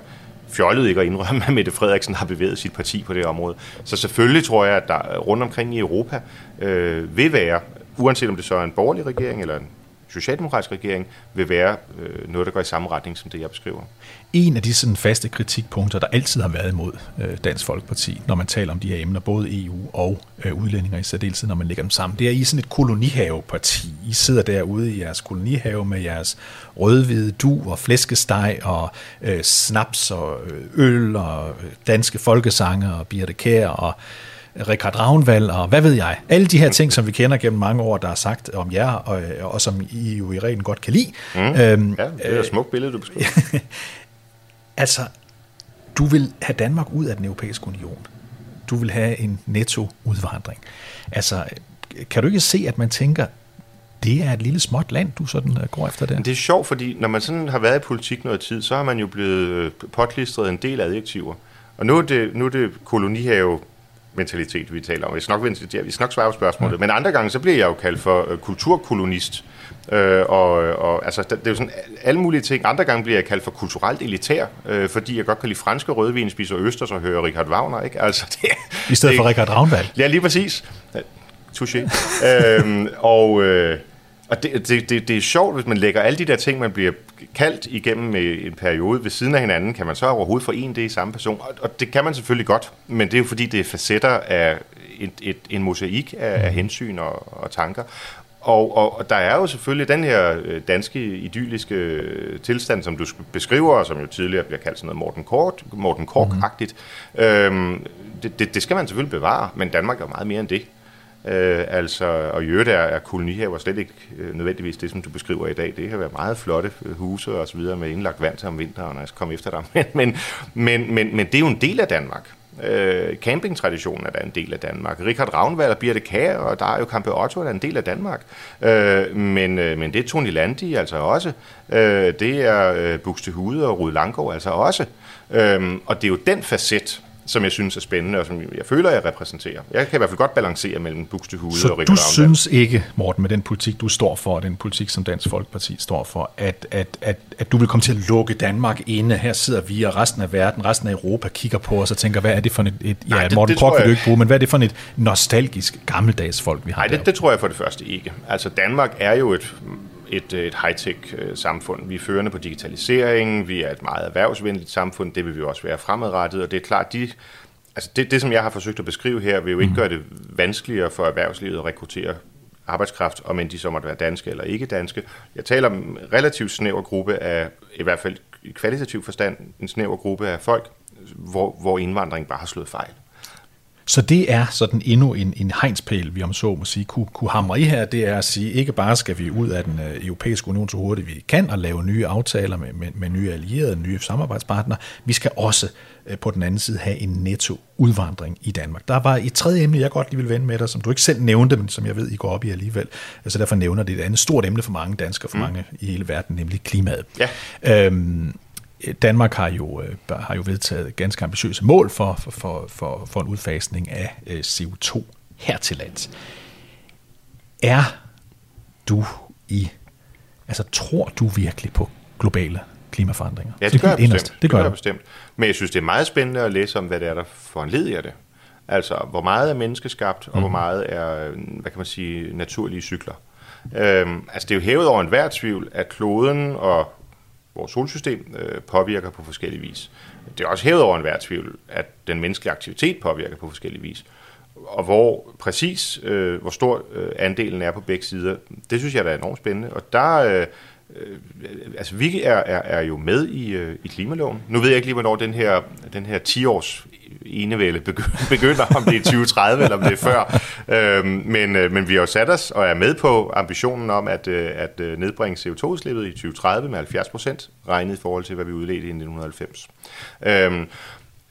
fjollet ikke at indrømme, at Mette Frederiksen har bevæget sit parti på det område. Så selvfølgelig tror jeg, at der rundt omkring i Europa øh, vil være, uanset om det så er en borgerlig regering eller en socialdemokratisk regering, vil være øh, noget, der går i samme retning som det, jeg beskriver.
En af de sådan faste kritikpunkter, der altid har været imod øh, Dansk Folkeparti, når man taler om de her emner, både EU og øh, udlændinger i særdeleshed, når man lægger dem sammen, det er, I sådan et kolonihaveparti. I sidder derude i jeres kolonihave med jeres rødhvide du og flæskesteg og øh, snaps og øh, øl og øh, danske folkesange og Birte Kær og Richard Ravnvald og hvad ved jeg. Alle de her ting, som vi kender gennem mange år, der er sagt om jer, og, og som I jo i reglen godt kan lide.
Mm. Øhm, ja, det er et smukt billede, du beskriver.
altså, du vil have Danmark ud af den europæiske union. Du vil have en netto-udvandring. Altså, kan du ikke se, at man tænker, det er et lille småt land, du sådan øh, går efter det.
Det er sjovt, fordi når man sådan har været i politik noget tid, så har man jo blevet øh, potlistret en del adjektiver. Og nu er det, nu er det kolonihave mentalitet, vi taler om. Vi skal nok, vi skal nok svare på spørgsmålet. Ja. Men andre gange, så bliver jeg jo kaldt for uh, kulturkolonist. Uh, og, og altså, det er jo sådan alle mulige ting. Andre gange bliver jeg kaldt for kulturelt elitær, uh, fordi jeg godt kan lide franske rødvin, spiser østers og hører Richard Wagner. Ikke? Altså, det,
I stedet det, for Richard Ravnvald.
Ja, lige præcis. Touché. uh, og... Uh, og det, det, det, det er sjovt, hvis man lægger alle de der ting, man bliver kaldt igennem en periode ved siden af hinanden, kan man så overhovedet forene det i samme person. Og, og det kan man selvfølgelig godt, men det er jo fordi, det er facetter af et, et, en mosaik af, af hensyn og, og tanker. Og, og, og der er jo selvfølgelig den her øh, danske idylliske øh, tilstand, som du beskriver, og som jo tidligere bliver kaldt sådan noget Morten Kork, Morten Kork-agtigt. Mm-hmm. Øhm, det, det, det skal man selvfølgelig bevare, men Danmark er jo meget mere end det. Øh, altså, og i øvrigt er, er kolonihaver slet ikke øh, nødvendigvis det, som du beskriver i dag. Det kan være meget flotte øh, huse og så videre med indlagt vand til om vinteren, og jeg skal komme efter dig. Men, men, men, men, men det er jo en del af Danmark. Øh, campingtraditionen er da en del af Danmark. Richard Ravnvald og Birte Kær og der er jo Campe Otto er en del af Danmark. Øh, men, øh, men det er Tony Landi altså også. Øh, det er øh, Buxtehude og Rud Langgaard altså også. Øh, og det er jo den facet, som jeg synes er spændende, og som jeg føler, jeg repræsenterer. Jeg kan i hvert fald godt balancere mellem Buxtehude og Richard
du synes ikke, Morten, med den politik, du står for, og den politik, som Dansk Folkeparti står for, at, at, at, at du vil komme til at lukke Danmark inde. Her sidder vi, og resten af verden, resten af Europa kigger på os og tænker, hvad er det for et... et ja, Nej, det, Morten Krog vil du ikke bruge, men hvad er det for et nostalgisk, gammeldags folk, vi har
Nej, det, det tror jeg for det første ikke. Altså, Danmark er jo et et, et high-tech øh, samfund. Vi er førende på digitalisering, vi er et meget erhvervsvenligt samfund, det vil vi også være fremadrettet, og det er klart, de, altså det, det som jeg har forsøgt at beskrive her, vil jo ikke mm. gøre det vanskeligere for erhvervslivet at rekruttere arbejdskraft, om end de så måtte være danske eller ikke danske. Jeg taler om en relativt snæver gruppe af, i hvert fald i kvalitativ forstand, en snæver gruppe af folk, hvor, hvor indvandring bare har slået fejl.
Så det er sådan endnu en, en hegnspæl, vi om så må sige, kunne, kunne hamre i her, det er at sige, ikke bare skal vi ud af den øh, europæiske union så hurtigt vi kan, og lave nye aftaler med, med, med nye allierede, nye samarbejdspartnere, vi skal også øh, på den anden side have en netto udvandring i Danmark. Der var et tredje emne, jeg godt lige vil vende med dig, som du ikke selv nævnte, men som jeg ved, I går op i alligevel. Altså derfor nævner det et andet stort emne for mange danskere, for mm. mange i hele verden, nemlig klimaet. Ja. Øhm, Danmark har jo, øh, har jo vedtaget ganske ambitiøse mål for, for, for, for, en udfasning af øh, CO2 her til lands. Er du i, altså tror du virkelig på globale klimaforandringer?
Ja, det gør jeg bestemt. Det gør, det gør jeg bestemt. Men jeg synes, det er meget spændende at læse om, hvad det er, der foranleder det. Altså, hvor meget er menneskeskabt, og mm. hvor meget er, hvad kan man sige, naturlige cykler. Øhm, altså, det er jo hævet over enhver tvivl, at kloden og vores solsystem øh, påvirker på forskellige vis. Det er også hævet over enhver tvivl, at den menneskelige aktivitet påvirker på forskellige vis. Og hvor præcis, øh, hvor stor øh, andelen er på begge sider, det synes jeg der er enormt spændende. Og der, øh, øh, altså vi er, er, er jo med i, øh, i klimaloven. Nu ved jeg ikke lige, hvornår den her, den her 10-års enevælde begynder, om det er 2030 eller om det er før. Øhm, men, øh, men vi har jo sat os og er med på ambitionen om at, øh, at øh, nedbringe CO2-udslippet i 2030 med 70 procent, regnet i forhold til, hvad vi udledte i 1990. Øhm,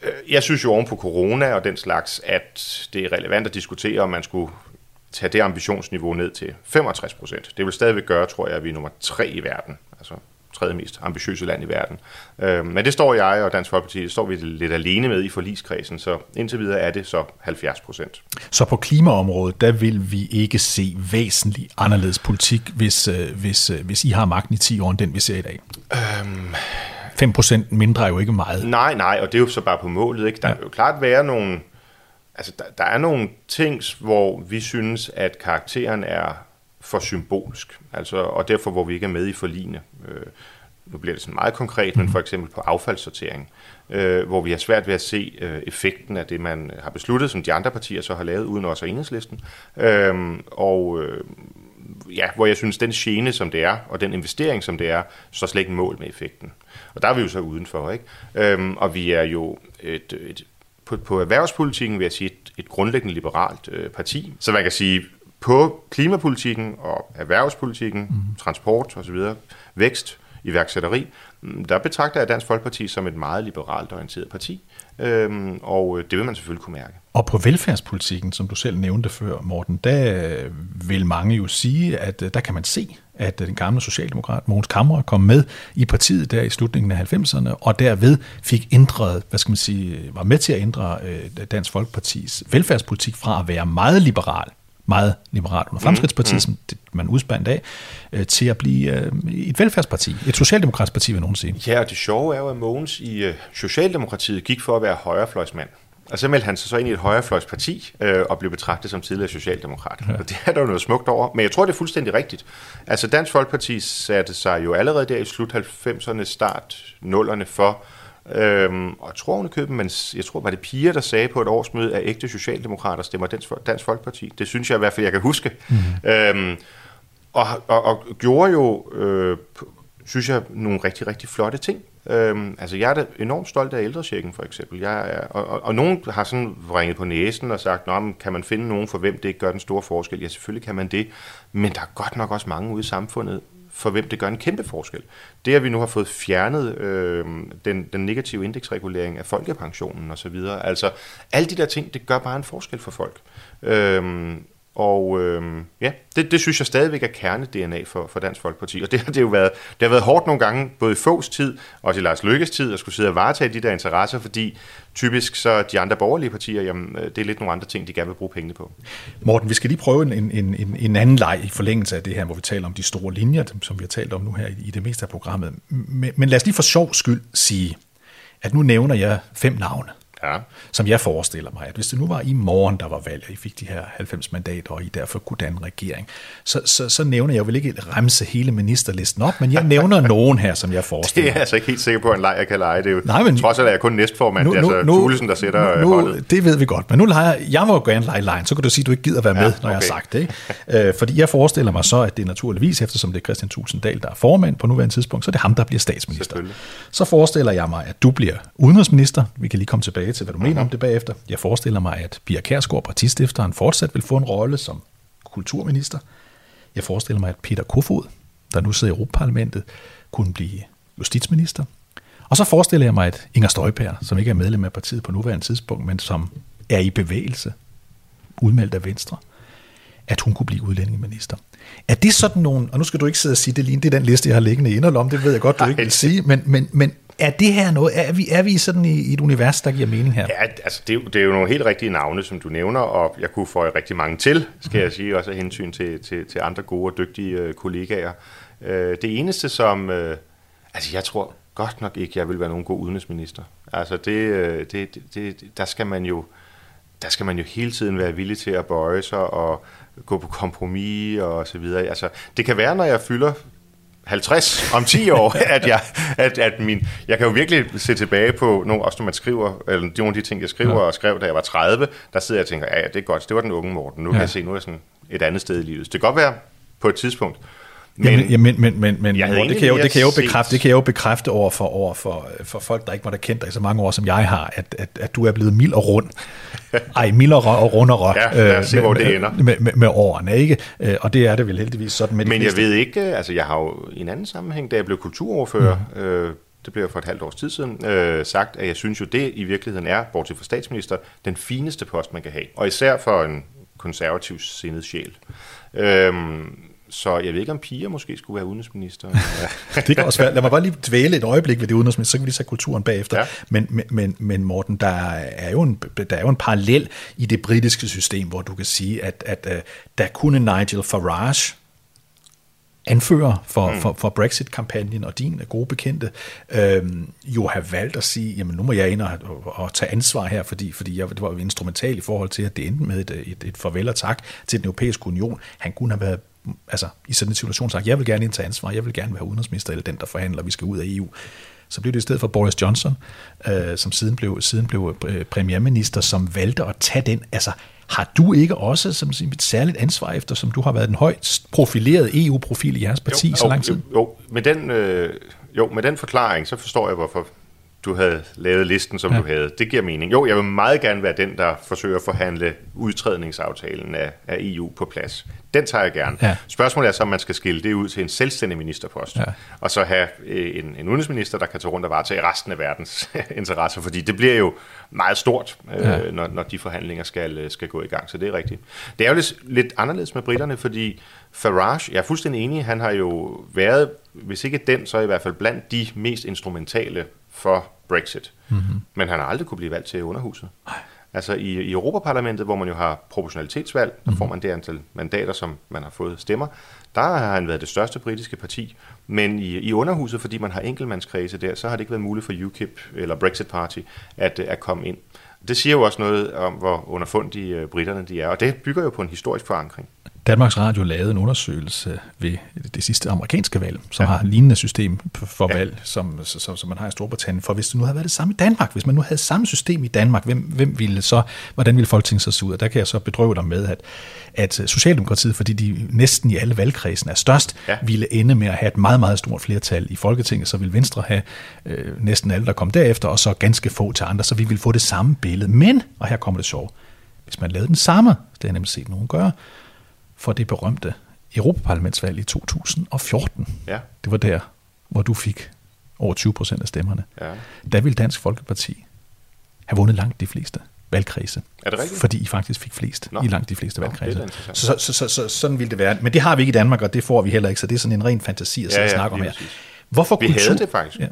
øh, jeg synes jo oven på corona og den slags, at det er relevant at diskutere, om man skulle tage det ambitionsniveau ned til 65 procent. Det vil stadigvæk gøre, tror jeg, at vi er nummer tre i verden. Altså tredje mest ambitiøse land i verden. Øh, men det står jeg og Dansk Folkeparti, det står vi lidt alene med i forligskredsen, så indtil videre er det så 70 procent.
Så på klimaområdet, der vil vi ikke se væsentlig anderledes politik, hvis, øh, hvis, øh, hvis I har magten i 10 år, end den vi ser i dag? Øhm 5% mindre er jo ikke meget.
Nej, nej, og det er jo så bare på målet. Ikke? Der ja. vil jo klart være nogle, altså der, der er nogle ting, hvor vi synes, at karakteren er for symbolsk, altså, og derfor hvor vi ikke er med i forligene. Øh, nu bliver det sådan meget konkret, men for eksempel på affaldssortering, øh, hvor vi har svært ved at se øh, effekten af det, man har besluttet, som de andre partier så har lavet, uden også og enhedslisten. Øh, og øh, ja, hvor jeg synes, den gene, som det er, og den investering, som det er, så slet ikke mål med effekten. Og der er vi jo så udenfor, ikke? Øhm, og vi er jo et, et på, på erhvervspolitikken vil jeg sige et, et grundlæggende liberalt øh, parti. Så man kan sige, på klimapolitikken og erhvervspolitikken, mm. transport osv., vækst, iværksætteri, mm, der betragter jeg Dansk Folkeparti som et meget liberalt orienteret parti, øhm, og det vil man selvfølgelig kunne mærke.
Og på velfærdspolitikken, som du selv nævnte før, Morten, der vil mange jo sige, at øh, der kan man se, at den gamle socialdemokrat Mogens Kammer kom med i partiet der i slutningen af 90'erne, og derved fik ændret, hvad skal man sige, var med til at ændre øh, Dansk Folkepartis velfærdspolitik fra at være meget liberal meget liberalt under mm, mm. som man udspandt af, øh, til at blive øh, et velfærdsparti, et socialdemokratisk parti, vil nogen sige.
Ja, og det sjove er jo, at Mogens i øh, Socialdemokratiet gik for at være højrefløjsmand. Og så meldte han sig så ind i et højrefløjsparti øh, og blev betragtet som tidligere socialdemokrat. Ja. Og det er der jo noget smukt over. Men jeg tror, det er fuldstændig rigtigt. Altså Dansk Folkeparti satte sig jo allerede der i slut 90'erne, start 0'erne for Øhm, og jeg tror hun køben, men jeg tror, var det piger, der sagde på et årsmøde, at ægte socialdemokrater stemmer Dansk, Dansk Folkeparti. Det synes jeg i hvert fald, jeg kan huske. Mm. Øhm, og, og, og gjorde jo, øh, synes jeg, nogle rigtig, rigtig flotte ting. Øhm, altså jeg er da enormt stolt af ældrechecken for eksempel. Jeg er, og, og, og nogen har sådan ringet på næsen og sagt, Nå, men kan man finde nogen for hvem det ikke gør den store forskel? Ja, selvfølgelig kan man det. Men der er godt nok også mange ude i samfundet, for hvem det gør en kæmpe forskel. Det, at vi nu har fået fjernet øh, den, den negative indeksregulering af folkepensionen osv., altså alle de der ting, det gør bare en forskel for folk. Øh, og øh, ja, det, det synes jeg stadigvæk er kerne-DNA for, for Dansk Folkeparti. Og det har det jo været, det har været hårdt nogle gange, både i Fogs tid og i Lars Lykkes tid, at skulle sidde og varetage de der interesser, fordi typisk så de andre borgerlige partier, jamen, øh, det er lidt nogle andre ting, de gerne vil bruge pengene på.
Morten, vi skal lige prøve en, en, en, en anden leg i forlængelse af det her, hvor vi taler om de store linjer, som vi har talt om nu her i, i det meste af programmet. Men, men lad os lige for sjov skyld sige, at nu nævner jeg fem navne ja. som jeg forestiller mig, at hvis det nu var i morgen, der var valg, og I fik de her 90 mandater, og I derfor kunne danne regering, så, så, så nævner jeg jo vel ikke remse hele ministerlisten op, men jeg nævner nogen her, som jeg forestiller
mig. Det er jeg altså ikke helt sikker på, at en leg, jeg kan lege. Det er jo Nej, men, trods alt er jeg kun næstformand. Nu, det er altså
nu,
Thulesen, der sætter nu, holdet.
Det ved vi godt, men nu leger jeg må jo gerne lege lejen, så kan du sige, at du ikke gider være med, ja, når okay. jeg har sagt det. Ikke? Øh, fordi jeg forestiller mig så, at det er naturligvis, eftersom det er Christian Tulsendal, der er formand på nuværende tidspunkt, så er det ham, der bliver statsminister. Så forestiller jeg mig, at du bliver udenrigsminister. Vi kan lige komme tilbage til, hvad du mener om det bagefter. Jeg forestiller mig, at Pia Kærsgaard, partistifteren, fortsat vil få en rolle som kulturminister. Jeg forestiller mig, at Peter Kofod, der nu sidder i Europaparlamentet, kunne blive justitsminister. Og så forestiller jeg mig, at Inger Støjberg, som ikke er medlem af partiet på nuværende tidspunkt, men som er i bevægelse, udmeldt af Venstre, at hun kunne blive udlændingeminister. Er det sådan nogle, og nu skal du ikke sidde og sige, det lige det er den liste, jeg har liggende i om, det ved jeg godt, du ikke vil sige, men, men, men er det her noget, er vi, er vi sådan i, i et univers, der giver mening her?
Ja, altså det, det er jo nogle helt rigtige navne, som du nævner, og jeg kunne få rigtig mange til, skal jeg sige, også af hensyn til, til, til andre gode og dygtige øh, kollegaer. Øh, det eneste, som, øh, altså jeg tror godt nok ikke, jeg vil være nogen god udenrigsminister. Altså det, øh, det, det, det, der skal man jo, der skal man jo hele tiden være villig til at bøje sig og gå på kompromis og så videre. Altså, det kan være, når jeg fylder 50 om 10 år, at jeg, at, at min, jeg kan jo virkelig se tilbage på, nogle, også når man skriver, eller nogle af de ting, jeg skriver ja. og skrev, da jeg var 30, der sidder jeg og tænker, ja, det er godt, det var den unge Morten, nu ja. kan jeg se, nu er jeg sådan et andet sted i livet. Så det kan godt være på et tidspunkt,
men, ja, men, men, men, men det, kan jeg jo, det, kan jeg jo bekræfte, det kan jeg jo bekræfte over for, over for, for folk, der ikke var der kendt dig i så mange år, som jeg har, at, at, at du er blevet mild og rund. Ej, mildere og rundere.
Ja, lad os se,
øh,
hvor det ender.
Med, med, med årene, ikke? Øh, og det er det vel heldigvis sådan med
Men jeg ved ikke, altså jeg har jo i en anden sammenhæng, da jeg blev kulturoverfører, mm. øh, det blev jeg for et halvt års tid siden, øh, sagt, at jeg synes jo, det i virkeligheden er, bortset fra statsminister, den fineste post, man kan have. Og især for en konservativ sindet sjæl. Øhm, Så jeg ved ikke, om piger måske skulle være udenrigsminister.
det kan også være. Lad mig bare lige dvæle et øjeblik ved det udenrigsminister, så kan vi lige tage kulturen bagefter.
Ja.
Men, men, men Morten, der er, jo en, der er jo en parallel i det britiske system, hvor du kan sige, at, at, at der kunne Nigel Farage, anfører for, mm. for, for Brexit-kampagnen og din gode bekendte, øhm, jo have valgt at sige, jamen nu må jeg ind og, og, og tage ansvar her, fordi, fordi jeg, det var instrumental i forhold til, at det endte med et, et, et farvel og tak til den europæiske union. Han kunne have været altså, i sådan en situation sagt, jeg vil gerne indtage ansvar, jeg vil gerne være udenrigsminister eller den, der forhandler, vi skal ud af EU. Så blev det i stedet for Boris Johnson, øh, som siden blev, siden blev øh, premierminister, som valgte at tage den, altså har du ikke også som et særligt ansvar efter, som du har været den højt profilerede EU-profil i jeres parti
jo,
så lang tid?
Jo, jo, med den, øh, jo, med den forklaring, så forstår jeg, hvorfor du havde lavet listen, som ja. du havde. Det giver mening. Jo, jeg vil meget gerne være den, der forsøger at forhandle udtrædningsaftalen af, af EU på plads. Den tager jeg gerne. Ja. Spørgsmålet er så, om man skal skille det ud til en selvstændig ministerpost, ja. og så have øh, en, en udenrigsminister, der kan tage rundt og varetage resten af verdens interesser, fordi det bliver jo meget stort, øh, ja. når, når de forhandlinger skal, øh, skal gå i gang, så det er rigtigt. Det er jo lidt, lidt anderledes med britterne, fordi Farage, jeg er fuldstændig enig, han har jo været, hvis ikke den, så i hvert fald blandt de mest instrumentale for Brexit. Mm-hmm. Men han har aldrig kunne blive valgt til underhuset. Ej. Altså i, i Europaparlamentet, hvor man jo har proportionalitetsvalg, der mm-hmm. får man det antal mandater, som man har fået stemmer, der har han været det største britiske parti. Men i, i underhuset, fordi man har enkeltmandskredse der, så har det ikke været muligt for UKIP eller Brexit Party at, at komme ind. Det siger jo også noget om, hvor underfundige øh, britterne de er, og det bygger jo på en historisk forankring.
Danmarks Radio lavede en undersøgelse ved det sidste amerikanske valg, som ja. har et lignende system for ja. valg, som, som, som man har i Storbritannien. For hvis det nu havde været det samme i Danmark, hvis man nu havde samme system i Danmark, hvem, hvem ville så, hvordan ville Folketinget så se ud? Og der kan jeg så bedrøve dig med, at, at Socialdemokratiet, fordi de næsten i alle valgkredsen er størst, ja. ville ende med at have et meget, meget stort flertal i Folketinget, så vil Venstre have øh, næsten alle, der kom derefter, og så ganske få til andre, så vi vil få det samme billede. Men, og her kommer det sjov, hvis man lavede den samme, det har jeg nemlig set nogen gøre, for det berømte Europaparlamentsvalg i 2014. Ja. Det var der, hvor du fik over 20 procent af stemmerne. Ja. Der ville Dansk Folkeparti have vundet langt de fleste valgkredse.
Er det rigtigt?
Fordi I faktisk fik flest Nå. i langt de fleste Nå, valgkredse. Så, så, så, så, sådan ville det være. Men det har vi ikke i Danmark, og det får vi heller ikke, så det er sådan en ren fantasi at ja, ja, snakke om her. Præcis.
Hvorfor vi kultur? havde det faktisk. Ja.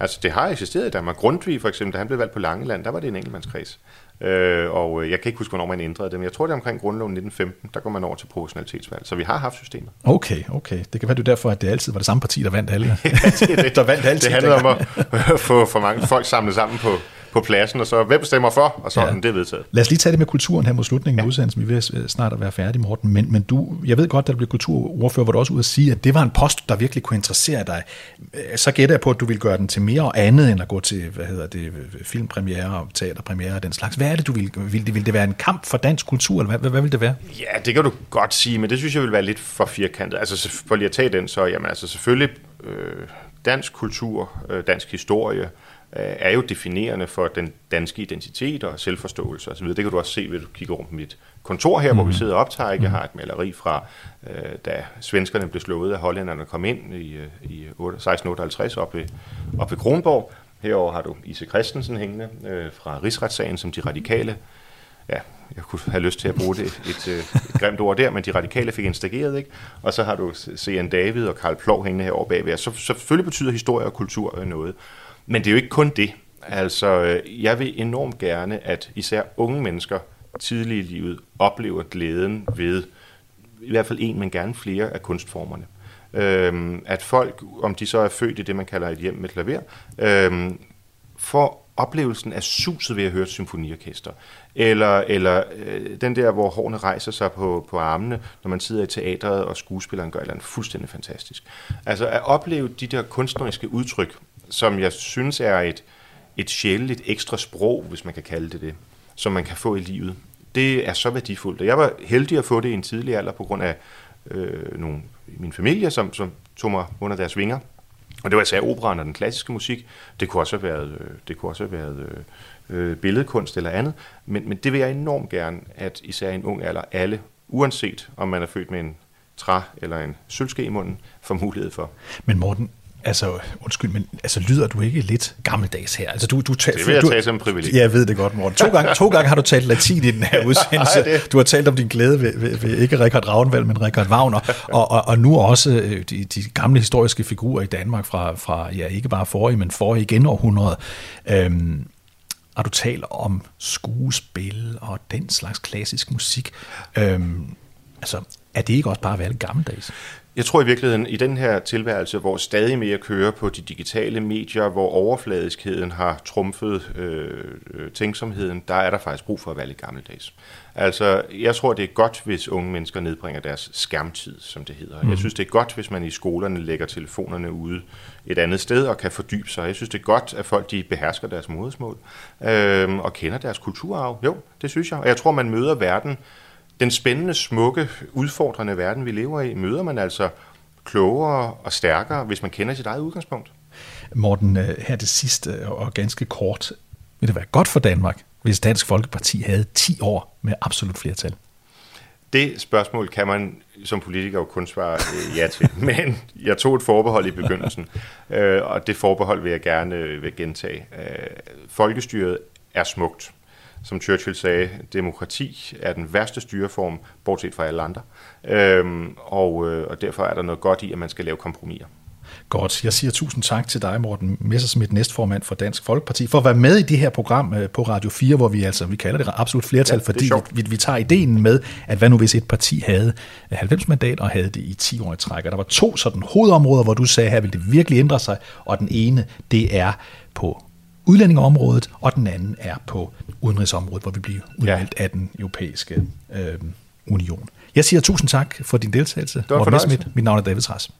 Altså, det har eksisteret i Danmark. Grundtvig for eksempel, da han blev valgt på Langeland, der var det en enkeltmandskreds. Øh, og jeg kan ikke huske, hvornår man ændrede det, men jeg tror, det er omkring grundloven 1915, der går man over til proportionalitetsvalg. Så vi har haft systemet.
Okay, okay. Det kan være det derfor, at det altid var det samme parti, der vandt alle. ja,
det, er det. der vandt altid. Det handlede om at få for mange folk samlet sammen på, på pladsen, og så hvem stemmer for, og så ja. det er vedtaget.
Lad os lige tage det med kulturen her mod slutningen af ja. udsendelsen. Vi vil snart at være færdige, Morten. Men, men du, jeg ved godt, at du blev kulturordfører, hvor du også ud at sige, at det var en post, der virkelig kunne interessere dig. Så gætter jeg på, at du vil gøre den til mere og andet, end at gå til, hvad hedder det, filmpremiere og teaterpremiere og den slags. Hvad er det, du vil? Vil det, vil det være en kamp for dansk kultur, eller hvad, hvad, hvad vil det være?
Ja, det kan du godt sige, men det synes jeg vil være lidt for firkantet. Altså, for lige at tage den, så jamen, altså selvfølgelig øh, dansk kultur, øh, dansk historie, Øh, er jo definerende for den danske identitet og selvforståelse osv. Det kan du også se, ved at du kigger rundt på mit kontor her, mm. hvor vi mhm. sidder og optager. Jeg mhm. har et maleri fra, øh, da svenskerne blev slået af hollænderne kom ind i, øh, i 1658 op ved, op ved Kronborg. Herover har du Ise Christensen hængende øh, fra rigsretssagen, som de radikale ja, jeg kunne have lyst til at bruge det, et, et, et grimt ord der, men de radikale fik instageret, ikke? Og så har du C.N. David og Karl Plov hængende herovre bagved. Så, så selvfølgelig betyder historie og kultur noget. Men det er jo ikke kun det. Altså, øh, jeg vil enormt gerne, at især unge mennesker tidligt i livet oplever glæden ved i hvert fald en, men gerne flere af kunstformerne. Øhm, at folk, om de så er født i det, man kalder et hjem med klaver, øhm, får oplevelsen af suset ved at høre et symfoniorkester. Eller, eller øh, den der, hvor hårene rejser sig på, på armene, når man sidder i teatret, og skuespilleren gør et eller andet fuldstændig fantastisk. Altså at opleve de der kunstneriske udtryk, som jeg synes er et, et sjældent ekstra sprog, hvis man kan kalde det det, som man kan få i livet. Det er så værdifuldt. Og jeg var heldig at få det i en tidlig alder på grund af øh, nogle i min familie, som, som tog mig under deres vinger. Og det var især operaen og den klassiske musik. Det kunne også have været, øh, det kunne også have været øh, øh, billedkunst eller andet. Men, men det vil jeg enormt gerne, at især en ung alder, alle, uanset om man er født med en træ eller en sølvske i munden, får mulighed for.
Men Morten, Altså, undskyld, men altså, lyder du ikke lidt gammeldags her? Altså, du, du
tager, det vil jeg
du,
tage som privilegium.
Ja, jeg ved det godt, Morten. To gange, to gange har du talt latin i den her udsendelse. Det... Du har talt om din glæde ved, ved, ved ikke Richard Ravnvald, men Richard Wagner. Og, og, og nu også øh, de, de gamle historiske figurer i Danmark fra, fra ja, ikke bare forrige, men forrige igen århundrede. Øhm, og du taler om skuespil og den slags klassisk musik. Øhm, altså, er det ikke også bare at være lidt gammeldags?
Jeg tror i virkeligheden, i den her tilværelse, hvor stadig mere kører på de digitale medier, hvor overfladiskheden har trumfet øh, tænksomheden, der er der faktisk brug for at være lidt gammeldags. Altså, jeg tror, det er godt, hvis unge mennesker nedbringer deres skærmtid, som det hedder. Mm. Jeg synes, det er godt, hvis man i skolerne lægger telefonerne ude et andet sted og kan fordybe sig. Jeg synes, det er godt, at folk de behersker deres modersmål øh, og kender deres kulturarv. Jo, det synes jeg. Og jeg tror, man møder verden den spændende, smukke, udfordrende verden, vi lever i, møder man altså klogere og stærkere, hvis man kender sit eget udgangspunkt.
Morten, øh, her det sidste og ganske kort. Vil det være godt for Danmark, hvis Dansk Folkeparti havde 10 år med absolut flertal?
Det spørgsmål kan man som politiker jo kun svare øh, ja til, men jeg tog et forbehold i begyndelsen, øh, og det forbehold vil jeg gerne vil gentage. Folkestyret er smukt som Churchill sagde, demokrati er den værste styreform, bortset fra alle andre. Øhm, og, øh, og derfor er der noget godt i, at man skal lave kompromiser.
Godt. Jeg siger tusind tak til dig, Morten Messersmith, næstformand for Dansk Folkeparti, for at være med i det her program øh, på Radio 4, hvor vi altså, vi kalder det absolut flertal, ja, fordi vi, vi, vi tager ideen med, at hvad nu hvis et parti havde 90 mandater og havde det i 10 år i træk. Og der var to sådan hovedområder, hvor du sagde, her vil det virkelig ændre sig, og den ene, det er på udlændingeområdet, og den anden er på udenrigsområdet, hvor vi bliver udvalgt ja. af den europæiske øh, union. Jeg siger tusind tak for din deltagelse.
Morten
Mit navn er David Træs.